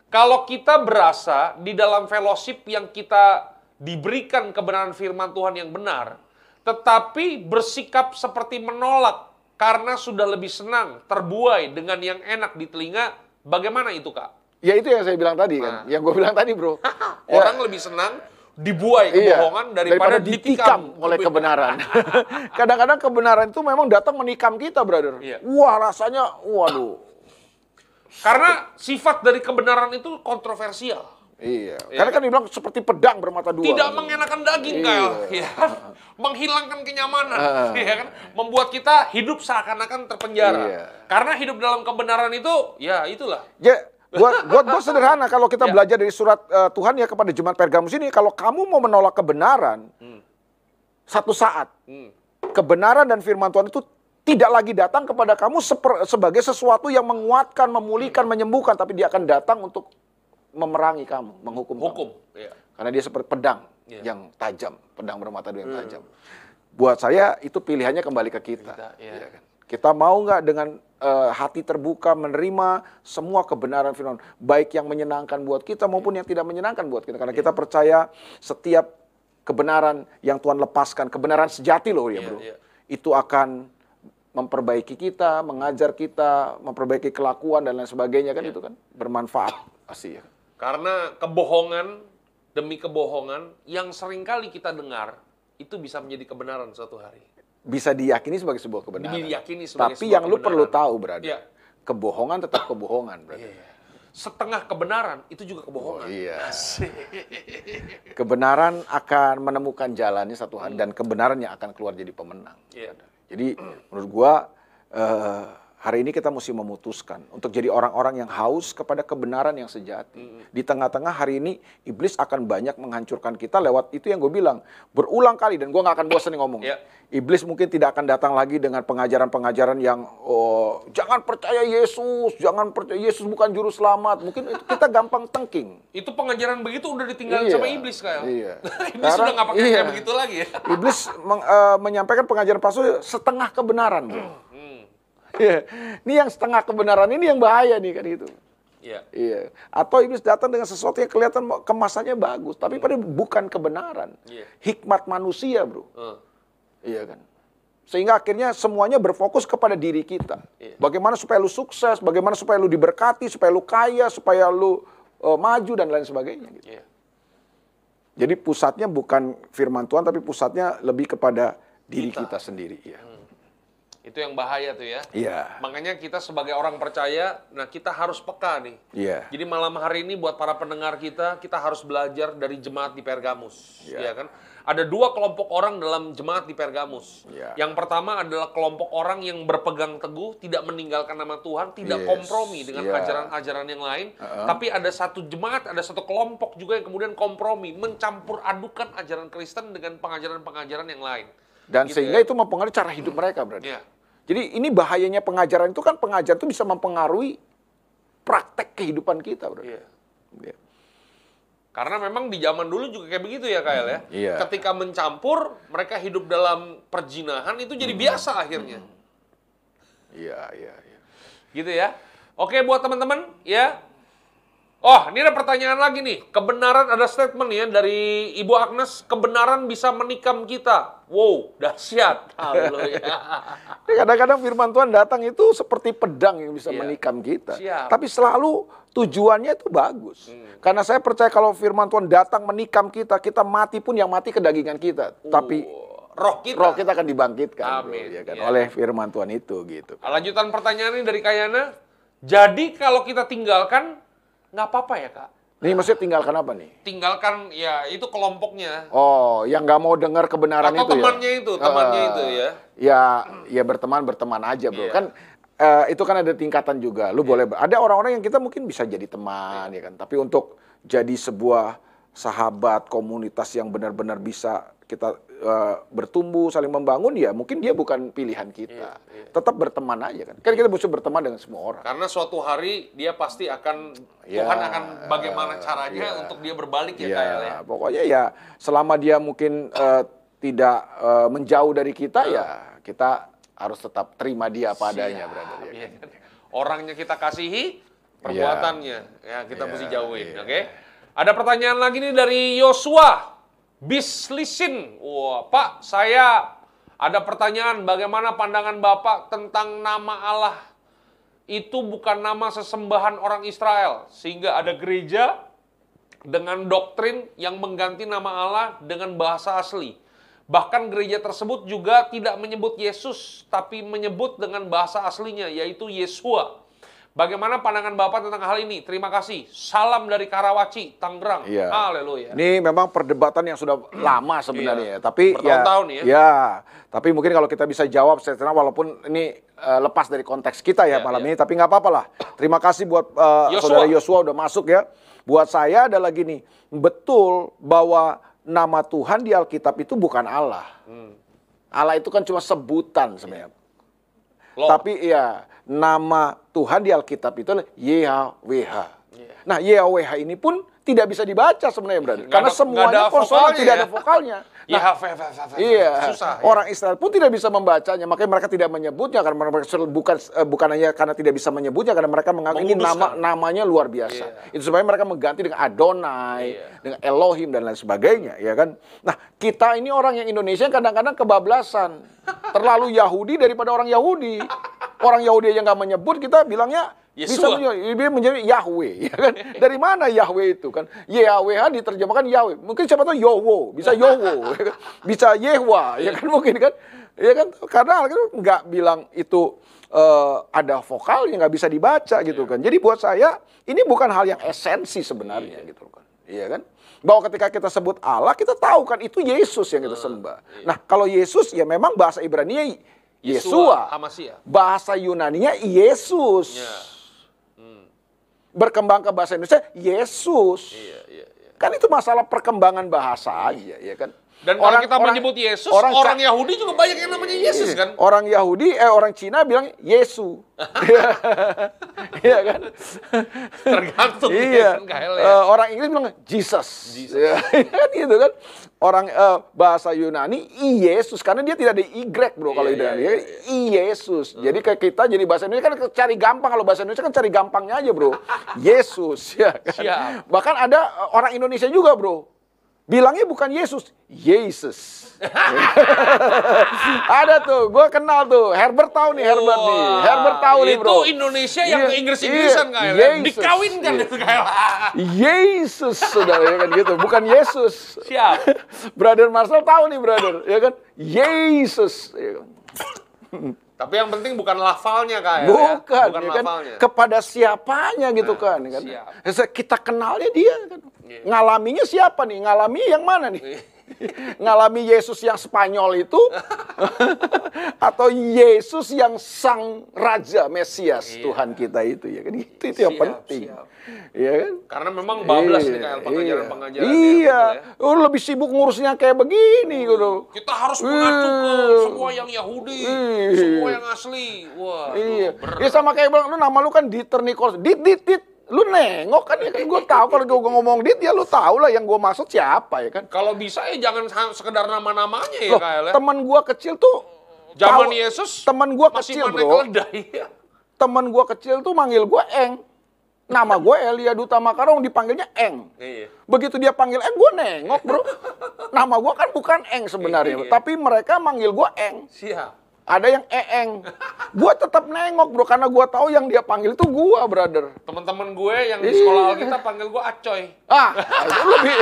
D: Kalau kita berasa di dalam fellowship yang kita diberikan kebenaran firman Tuhan yang benar, tetapi bersikap seperti menolak karena sudah lebih senang terbuai dengan yang enak di telinga, bagaimana itu kak?
E: Ya itu yang saya bilang tadi kan, nah. kan, yang gue bilang tadi bro.
D: Orang ya. lebih senang dibuai iya, kebohongan iya, daripada, daripada ditikam, ditikam
E: oleh kebenaran. Kadang-kadang kebenaran itu memang datang menikam kita, brother. Iya. Wah rasanya, waduh.
D: Karena sifat dari kebenaran itu kontroversial.
E: Iya. Ya. Karena kan dibilang seperti pedang bermata dua.
D: Tidak mengenakan daging, iya. ya. Menghilangkan kenyamanan, uh. ya kan? Membuat kita hidup seakan-akan terpenjara. Iya. Karena hidup dalam kebenaran itu, ya itulah.
E: Ya, buat buat gue sederhana kalau kita ya. belajar dari surat uh, Tuhan ya kepada jemaat Pergamus ini, kalau kamu mau menolak kebenaran, hmm. satu saat hmm. kebenaran dan firman Tuhan itu tidak lagi datang kepada kamu sebagai sesuatu yang menguatkan, memulihkan, hmm. menyembuhkan, tapi dia akan datang untuk memerangi kamu, menghukum
D: Hukum,
E: kamu. Ya. Karena dia seperti pedang ya. yang tajam, pedang bermata dua yang hmm. tajam. Buat saya itu pilihannya kembali ke kita. kita, ya. Ya kan? kita mau nggak dengan uh, hati terbuka menerima semua kebenaran firman, baik yang menyenangkan buat kita maupun yang tidak menyenangkan buat kita. Karena ya. kita percaya setiap kebenaran yang Tuhan lepaskan, kebenaran sejati loh ya, ya bro, ya. itu akan memperbaiki kita, mengajar kita, memperbaiki kelakuan dan lain sebagainya kan ya. itu kan bermanfaat pasti ya.
D: Karena kebohongan demi kebohongan yang sering kali kita dengar itu bisa menjadi kebenaran suatu hari.
E: Bisa diyakini sebagai sebuah kebenaran.
D: Diyakini sebagai
E: Tapi yang lu perlu tahu berarti. Ya. Kebohongan tetap kebohongan berarti. Iya.
D: Setengah kebenaran itu juga kebohongan.
E: Oh, iya. kebenaran akan menemukan jalannya satu hari hmm. dan kebenaran yang akan keluar jadi pemenang. Iya. Jadi menurut gua uh, hari ini kita mesti memutuskan untuk jadi orang-orang yang haus kepada kebenaran yang sejati. -hmm. Di tengah-tengah hari ini iblis akan banyak menghancurkan kita lewat itu yang gue bilang berulang kali dan gue nggak akan bosan ngomong. Yeah. Iblis mungkin tidak akan datang lagi dengan pengajaran-pengajaran yang oh, jangan percaya Yesus, jangan percaya Yesus bukan juru selamat. Mungkin itu kita gampang tengking.
D: Itu pengajaran begitu udah ditinggalin iya, sama iblis kayak. Iya. iblis Karena, sudah nggak pakai iya. begitu lagi ya.
E: iblis meng, uh, menyampaikan pengajaran palsu setengah kebenaran. Bro. Iya. Ini yang setengah kebenaran ini yang bahaya nih kan itu. Iya. Iya. Atau iblis datang dengan sesuatu yang kelihatan kemasannya bagus, tapi pada bukan kebenaran. Iya. Hikmat manusia, bro. Uh. Iya kan. Sehingga akhirnya semuanya berfokus kepada diri kita. Iya. Bagaimana supaya lu sukses, bagaimana supaya lu diberkati, supaya lu kaya, supaya lu uh, maju dan lain sebagainya. Gitu. Iya. Jadi pusatnya bukan firman Tuhan, tapi pusatnya lebih kepada diri kita, kita sendiri. Ya.
D: Itu yang bahaya tuh ya.
E: Iya.
D: Makanya kita sebagai orang percaya, nah kita harus peka nih.
E: Iya.
D: Jadi malam hari ini buat para pendengar kita, kita harus belajar dari jemaat di Pergamus, iya ya kan? Ada dua kelompok orang dalam jemaat di Pergamus. Yeah. Yang pertama adalah kelompok orang yang berpegang teguh, tidak meninggalkan nama Tuhan, tidak yes. kompromi dengan iya. ajaran-ajaran yang lain. Uh -huh. Tapi ada satu jemaat, ada satu kelompok juga yang kemudian kompromi, mencampur adukan ajaran Kristen dengan pengajaran-pengajaran yang lain.
E: Dan gitu sehingga ya. itu mempengaruhi cara hidup mereka, berarti. Yeah. Jadi ini bahayanya pengajaran itu kan pengajaran itu bisa mempengaruhi praktek kehidupan kita, bro. Iya.
D: Yeah. Karena memang di zaman dulu juga kayak begitu ya, Kael ya.
E: Iya.
D: Ketika mencampur, mereka hidup dalam perjinahan itu jadi hmm. biasa akhirnya.
E: Iya, iya, iya.
D: Gitu ya. Oke buat teman-teman ya, Oh, ini ada pertanyaan lagi nih. Kebenaran ada statement ya dari Ibu Agnes, kebenaran bisa menikam kita. Wow, dahsyat.
E: Kadang-kadang firman Tuhan datang itu seperti pedang yang bisa yeah. menikam kita. Siap. Tapi selalu tujuannya itu bagus. Hmm. Karena saya percaya kalau firman Tuhan datang menikam kita, kita mati pun yang mati kedagingan kita. Uh. Tapi roh kita roh kita akan dibangkitkan Amin. Bro, ya kan? Ya. oleh firman Tuhan itu gitu.
D: Lanjutan pertanyaan ini dari Kayana. Jadi kalau kita tinggalkan nggak apa-apa ya kak.
E: Nih maksudnya tinggalkan apa nih?
D: Tinggalkan ya itu kelompoknya.
E: Oh, yang nggak mau dengar kebenaran
D: Atau
E: itu
D: temannya
E: ya?
D: itu, temannya uh, itu ya.
E: Ya, ya berteman berteman aja bro. Yeah. Kan uh, itu kan ada tingkatan juga. Lu yeah. boleh ada orang-orang yang kita mungkin bisa jadi teman yeah. ya kan. Tapi untuk jadi sebuah sahabat komunitas yang benar-benar bisa kita uh, bertumbuh, saling membangun, ya mungkin dia bukan pilihan kita. Iya, iya. Tetap berteman aja kan. Kan kita bisa berteman dengan semua orang.
D: Karena suatu hari dia pasti akan ya, Tuhan akan bagaimana caranya ya, untuk dia berbalik ya, ya ya.
E: Pokoknya ya selama dia mungkin uh, tidak uh, menjauh dari kita uh. ya kita harus tetap terima dia padanya, brother. Ya,
D: iya. Kan? Orangnya kita kasihi, perbuatannya ya, ya kita ya, mesti jauhin, ya. oke? Okay? Ada pertanyaan lagi nih dari Yosua. Bislisin. Wah, Pak, saya ada pertanyaan bagaimana pandangan Bapak tentang nama Allah itu bukan nama sesembahan orang Israel sehingga ada gereja dengan doktrin yang mengganti nama Allah dengan bahasa asli. Bahkan gereja tersebut juga tidak menyebut Yesus tapi menyebut dengan bahasa aslinya yaitu Yesua. Bagaimana pandangan Bapak tentang hal ini? Terima kasih. Salam dari Karawaci, Tangerang.
E: Iya.
D: Haleluya.
E: Ini memang perdebatan yang sudah lama sebenarnya, iya. tapi
D: ya, tahun ya.
E: Ya, tapi mungkin kalau kita bisa jawab secara walaupun ini uh, lepas dari konteks kita ya iya, malam iya. ini, tapi nggak apa-apa lah. Terima kasih buat uh, saudara Yosua udah masuk ya. Buat saya adalah gini, betul bahwa nama Tuhan di Alkitab itu bukan Allah. Hmm. Allah itu kan cuma sebutan sebenarnya. Lord. Tapi ya nama Tuhan di Alkitab itu adalah YHWH. Yeah. Nah, YHWH ini pun tidak bisa dibaca sebenarnya berarti. Karena ada, semuanya konsonan tidak ada vokalnya.
D: Nah,
E: iya. Susah, ya. Orang Israel pun tidak bisa membacanya, makanya mereka tidak menyebutnya karena mereka bukan eh, bukan hanya karena tidak bisa menyebutnya karena mereka menganggap ini nama namanya luar biasa. Yeah. Itu supaya mereka mengganti dengan Adonai, yeah. dengan Elohim dan lain sebagainya, ya kan? Nah, kita ini orang yang Indonesia kadang-kadang kebablasan. Terlalu Yahudi daripada orang Yahudi. Orang Yahudi yang nggak menyebut kita bilangnya Yesua. Bisa menjadi Yahweh, ya kan? Dari mana Yahweh itu kan? YHWH diterjemahkan Yahweh. Mungkin siapa tahu Yowo, bisa Yowo, ya kan? bisa Yehwa, ya kan mungkin kan? Ya kan? Karena nggak bilang itu uh, ada vokalnya nggak bisa dibaca gitu kan. Jadi buat saya ini bukan hal yang esensi sebenarnya iya. gitu kan. Iya kan? Bahwa ketika kita sebut Allah, kita tahu kan itu Yesus yang kita sembah. Iya. Nah, kalau Yesus ya memang bahasa Ibrani Yesua. Bahasa Yunaninya Yesus. Berkembang ke bahasa Indonesia Yesus. Iya, iya, iya. Kan itu masalah perkembangan bahasa aja, ya kan?
D: Dan orang, kalau kita orang, menyebut Yesus, orang, orang Yahudi juga banyak yang namanya Yesus iya. kan?
E: Orang Yahudi, eh orang Cina bilang Yesu. Iya kan?
D: Tergantung
E: iya. ya. uh, orang Inggris bilang Jesus. Jesus. Ya, kan gitu kan? Orang uh, bahasa Yunani Yesus karena dia tidak ada Y bro kalau yeah, Yunani. Yeah, yeah. Yesus. Hmm. Jadi kayak kita jadi bahasa Indonesia kan cari gampang kalau bahasa Indonesia kan cari gampangnya aja bro. Yesus ya kan? Siap. Bahkan ada orang Indonesia juga bro Bilangnya bukan Yesus, Yesus. Ada tuh, gue kenal tuh. Herbert tahu nih, Herbert nih. Herbert tahu nih, bro.
D: Itu Indonesia yang iya, Inggris-Inggrisan iya, kayak ya? Dikawinkan iya. itu kayak.
E: Yesus, saudara ya kan gitu. Bukan Yesus.
D: Siap.
E: brother Marcel tahu nih, brother. Ya kan? Yesus. Ya kan?
D: Tapi yang penting bukan lafalnya
E: kak ya. Bukan, bukan ya kan? Kepada siapanya gitu nah, kan. kan? Siap. Kita kenalnya dia kan. Yeah. Ngalaminya siapa nih? Ngalami yang mana nih? Iya. Ngalami Yesus yang Spanyol itu atau Yesus yang sang raja Mesias yeah. Tuhan kita itu ya kan itu itu yang penting. Siap.
D: Iya kan? Karena memang bablas iya, nih kayak pengajaran-pengajaran.
E: Iya, ya. oh, lebih sibuk ngurusnya kayak begini gitu.
D: Kita harus mengacu ke semua yang Yahudi, iya. semua yang asli. Wah,
E: iya. Iya sama kayak bilang lu nama lu kan Dieter Nichols. Dit dit dit lu nengok kan ya kan gue tahu. Kalau gue ngomong dit ya lu tahu lah yang gue maksud siapa ya kan?
D: Kalau bisa ya jangan sekedar nama-namanya ya Loh,
E: kayak teman gue kecil tuh
D: zaman Yesus
E: teman gue kecil bro. ya. teman gue kecil tuh manggil gue eng. Nama gue Elia Duta Makarong dipanggilnya eng. Iya. begitu dia panggil eng gue nengok bro. Nama gue kan bukan eng sebenarnya iya. tapi mereka manggil gue eng.
D: Siap
E: ada yang eeng. Gue tetap nengok bro, karena gue tahu yang dia panggil itu gue, brother.
D: Teman-teman gue yang di sekolah kita panggil gue Acoy.
E: Ah, itu lebih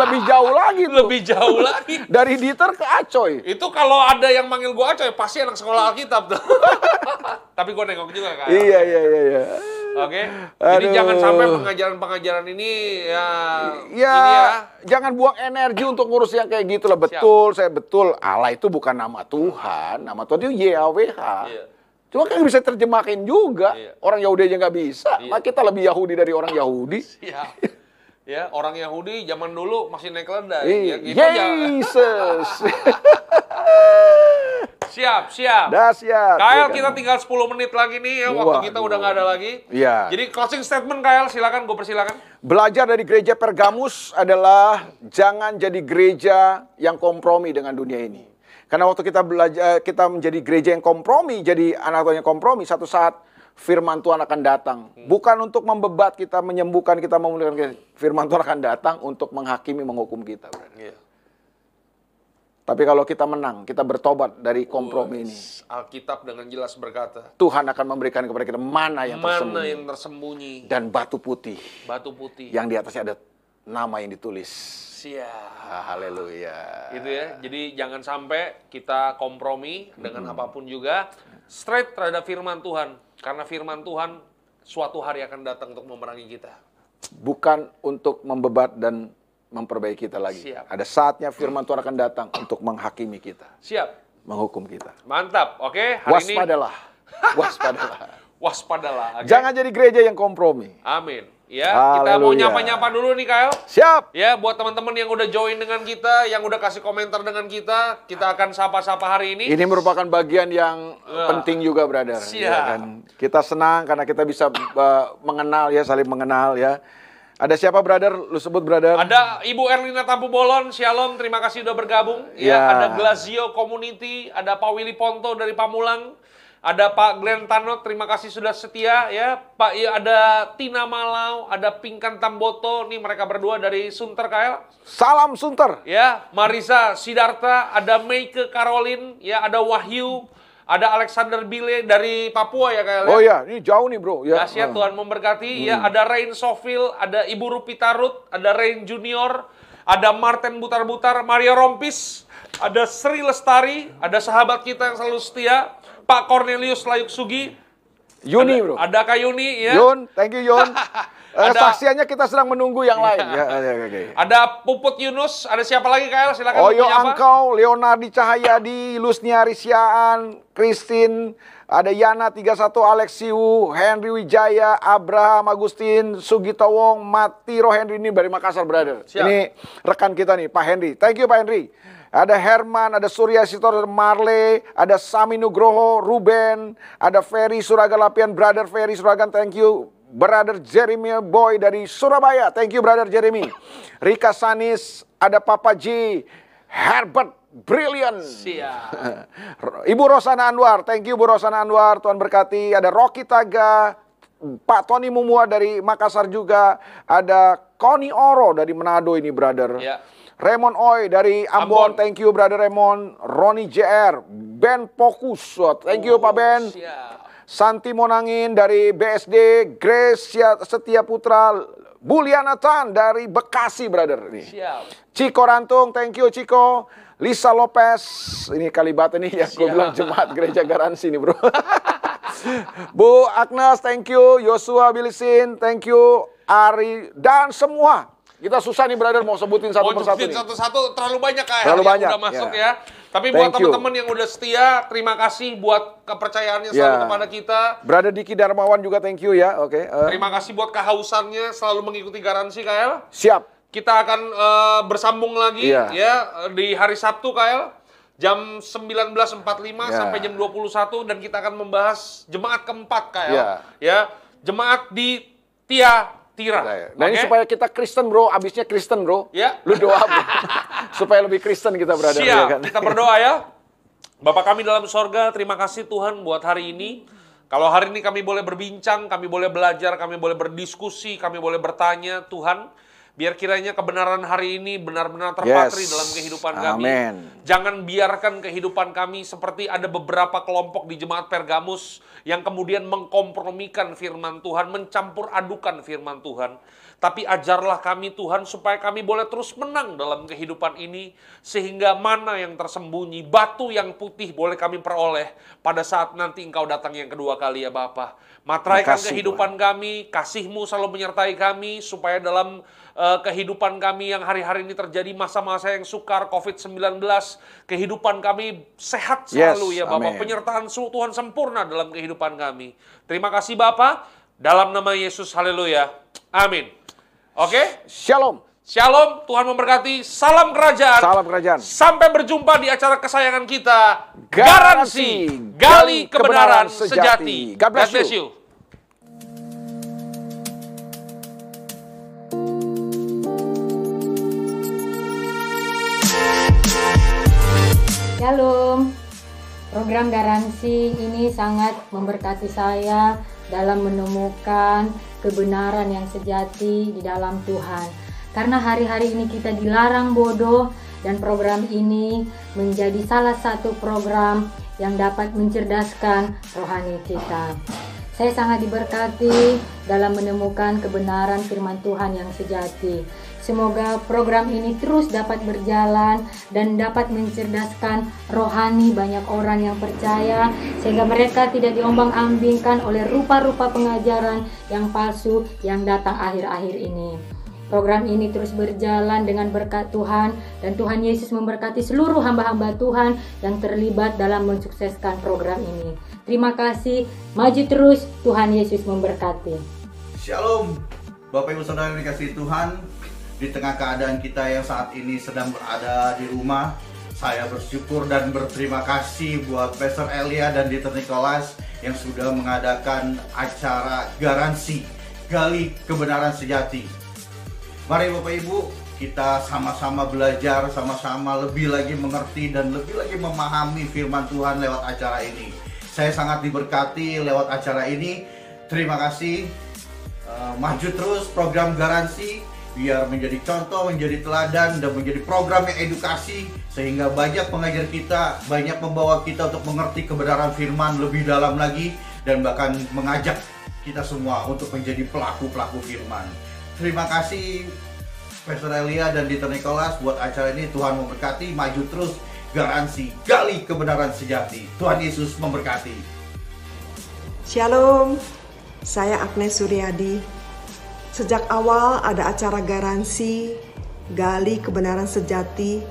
E: lebih jauh lagi
D: tuh. Lebih jauh lagi.
E: Dari Dieter ke Acoy.
D: Itu kalau ada yang manggil gue Acoy, pasti anak sekolah Alkitab tuh. Tapi gue nengok juga kan.
E: Iya, iya, iya. iya.
D: Oke. Okay? Jadi jangan sampai pengajaran-pengajaran ini ya,
E: ya ini ya jangan buang energi untuk ngurus yang kayak gitu lah. Betul, Siap. saya betul. Allah itu bukan nama Tuhan, nama Tuhan itu YHWH. Iya. Cuma kan bisa terjemahin juga. Iya. Orang Yahudi aja nggak bisa. Iya. Nah, kita lebih Yahudi dari orang Yahudi.
D: Siap. ya, orang Yahudi zaman dulu masih naik keledai.
E: Iya. Ya, Yesus.
D: Siap, siap.
E: Dah siap.
D: Kael, ya, kita tinggal 10 menit lagi nih ya, waktu kita udah nggak ada lagi.
E: Iya.
D: Jadi closing statement Kael, silakan, gue persilakan.
E: Belajar dari gereja Pergamus adalah jangan jadi gereja yang kompromi dengan dunia ini. Karena waktu kita belajar, kita menjadi gereja yang kompromi, jadi anak Tuhan yang kompromi, satu saat firman Tuhan akan datang. Bukan untuk membebat kita, menyembuhkan kita, memulihkan kita. Firman Tuhan akan datang untuk menghakimi, menghukum kita. Iya. Tapi kalau kita menang, kita bertobat dari kompromi ini.
D: Alkitab dengan jelas berkata.
E: Tuhan akan memberikan kepada kita mana yang
D: mana
E: tersembunyi.
D: yang tersembunyi.
E: Dan batu putih.
D: Batu putih.
E: Yang di atasnya ada nama yang ditulis.
D: Siap.
E: Ah, haleluya.
D: Itu ya. Jadi jangan sampai kita kompromi dengan hmm. apa pun juga. Straight terhadap firman Tuhan. Karena firman Tuhan suatu hari akan datang untuk memerangi kita.
E: Bukan untuk membebat dan memperbaiki kita lagi. Siap. Ada saatnya firman Tuhan akan datang untuk menghakimi kita.
D: Siap.
E: Menghukum kita.
D: Mantap. Oke,
E: hari Waspadalah. ini Waspadalah.
D: Waspadalah.
E: Okay. Jangan jadi gereja yang kompromi.
D: Amin. Ya, Haleluya. kita mau nyapa-nyapa dulu nih, Kyle.
E: Siap.
D: Ya, buat teman-teman yang udah join dengan kita, yang udah kasih komentar dengan kita, kita akan sapa-sapa hari ini.
E: Ini merupakan bagian yang uh, penting juga, brother.
D: Siap. Ya, kan?
E: Kita senang karena kita bisa uh, mengenal ya, saling mengenal ya. Ada siapa brother? Lu sebut brother?
D: Ada Ibu Erlina Tampu Bolon, Shalom, terima kasih udah bergabung. Ya, ya ada Glazio Community, ada Pak Willy Ponto dari Pamulang, ada Pak Glenn Tanot, terima kasih sudah setia ya. Pak ya, ada Tina Malau, ada Pinkan Tamboto, nih mereka berdua dari Sunter KL.
E: Salam Sunter.
D: Ya, Marisa Sidarta, ada Meike Caroline, ya ada Wahyu, ada Alexander Bile dari Papua ya kayak
E: Oh ya, ini jauh nih bro.
D: Ya, ya Tuhan memberkati. Ya, hmm. Ya ada Rain Sofil, ada Ibu Rupita Ruth, ada Rain Junior, ada Martin Butar-Butar, Maria Rompis, ada Sri Lestari, ada sahabat kita yang selalu setia, Pak Cornelius Layuk Sugi.
E: Yuni bro.
D: Ada Kak Yuni ya.
E: Yun, thank you Yun. ada saksiannya kita sedang menunggu yang lain. ya,
D: ya, okay. Ada Puput Yunus, ada siapa lagi Kael? Silakan.
E: Oyo Angkau, Leonardi Cahyadi, Lusnia Risiaan, Christine, ada Yana 31 Alexiu, Henry Wijaya, Abraham Agustin, Sugito Wong, Matiro Henry ini dari Makassar brother. Siap. Ini rekan kita nih, Pak Henry. Thank you Pak Henry. Ada Herman, ada Surya Sitor, Marle, ada Sami Nugroho, Ruben, ada Ferry Suragalapian, Brother Ferry Suragan, thank you. Brother Jeremy Boy dari Surabaya, thank you Brother Jeremy. Rika Sanis, ada Papa G, Herbert Brilliant. Ibu Rosana Anwar, thank you Bu Rosana Anwar, Tuhan berkati. Ada Rocky Taga, Pak Tony Mumua dari Makassar juga, ada Koni Oro dari Manado ini brother. Yeah. Raymond Oi dari Ambon, Ambon. thank you brother Raymond. Roni JR, Ben Fokus, thank you oh, Pak Ben. Siap. Santi Monangin dari BSD, Grace Setia Putra, Buliana Tan dari Bekasi brother. Nih. Siap. Ciko Rantung, thank you Ciko. Lisa Lopez, ini Kalibata nih ya, gue bilang jemaat gereja garansi nih bro. Bu Agnes, thank you. Yosua Bilisin, thank you. Ari, dan semua kita susah nih brother mau sebutin satu
D: mau
E: persatu
D: sebutin satu-satu terlalu banyak kayak
E: terlalu banyak.
D: udah masuk yeah. ya. Tapi buat teman-teman yang udah setia, terima kasih buat kepercayaannya selalu yeah. kepada kita.
E: Brother Diki Darmawan juga thank you ya. Oke. Okay.
D: Uh. Eh. Terima kasih buat kehausannya selalu mengikuti garansi KL.
E: Siap.
D: Kita akan uh, bersambung lagi yeah. ya di hari Sabtu KL jam 19.45 yeah. sampai jam 21 dan kita akan membahas jemaat keempat KL yeah. ya. Jemaat di Tia Tira.
E: Nah, okay. ini supaya kita Kristen bro, abisnya Kristen bro.
D: Ya.
E: Lu doa bro. supaya lebih Kristen kita berada.
D: Siap, ya kan? kita berdoa ya. Bapak kami dalam sorga, terima kasih Tuhan buat hari ini. Kalau hari ini kami boleh berbincang, kami boleh belajar, kami boleh berdiskusi, kami boleh bertanya, Tuhan, Biar kiranya kebenaran hari ini benar-benar terpatri yes. dalam kehidupan kami. Amen. Jangan biarkan kehidupan kami seperti ada beberapa kelompok di jemaat Pergamus yang kemudian mengkompromikan firman Tuhan, mencampur adukan firman Tuhan. Tapi ajarlah kami Tuhan supaya kami boleh terus menang dalam kehidupan ini. Sehingga mana yang tersembunyi, batu yang putih boleh kami peroleh pada saat nanti engkau datang yang kedua kali ya Bapak. Matraikan kehidupan Tuhan. kami, kasihmu selalu menyertai kami supaya dalam uh, kehidupan kami yang hari-hari ini terjadi masa-masa yang sukar COVID-19, kehidupan kami sehat selalu yes, ya Bapak. Amen. Penyertaan Tuhan sempurna dalam kehidupan kami. Terima kasih Bapak. Dalam nama Yesus, haleluya. Amin. Oke? Okay?
E: Shalom.
D: Shalom, Tuhan memberkati. Salam kerajaan.
E: Salam kerajaan.
D: Sampai berjumpa di acara kesayangan kita. Garansi, gali kebenaran, kebenaran sejati. God bless, God bless you. you.
A: Shalom. Program garansi ini sangat memberkati saya dalam menemukan kebenaran yang sejati di dalam Tuhan. Karena hari-hari ini kita dilarang bodoh dan program ini menjadi salah satu program yang dapat mencerdaskan rohani kita. Saya sangat diberkati dalam menemukan kebenaran firman Tuhan yang sejati. Semoga program ini terus dapat berjalan dan dapat mencerdaskan rohani banyak orang yang percaya sehingga mereka tidak diombang-ambingkan oleh rupa-rupa pengajaran yang palsu yang datang akhir-akhir ini. Program ini terus berjalan dengan berkat Tuhan dan Tuhan Yesus memberkati seluruh hamba-hamba Tuhan yang terlibat dalam mensukseskan program ini. Terima kasih, maju terus, Tuhan Yesus memberkati.
B: Shalom, Bapak Ibu Saudara yang dikasih Tuhan, di tengah keadaan kita yang saat ini sedang berada di rumah saya bersyukur dan berterima kasih buat Pastor Elia dan Dieter Nicholas yang sudah mengadakan acara garansi gali kebenaran sejati mari Bapak Ibu kita sama-sama belajar, sama-sama lebih lagi mengerti dan lebih lagi memahami firman Tuhan lewat acara ini. Saya sangat diberkati lewat acara ini. Terima kasih. Uh, maju terus program garansi biar menjadi contoh, menjadi teladan dan menjadi program yang edukasi sehingga banyak pengajar kita banyak membawa kita untuk mengerti kebenaran firman lebih dalam lagi dan bahkan mengajak kita semua untuk menjadi pelaku-pelaku firman. Terima kasih Pastor Elia dan Dieter Nicholas buat acara ini Tuhan memberkati, maju terus, garansi, gali kebenaran sejati. Tuhan Yesus memberkati.
C: Shalom, saya Agnes Suryadi Sejak awal ada acara garansi, gali kebenaran sejati,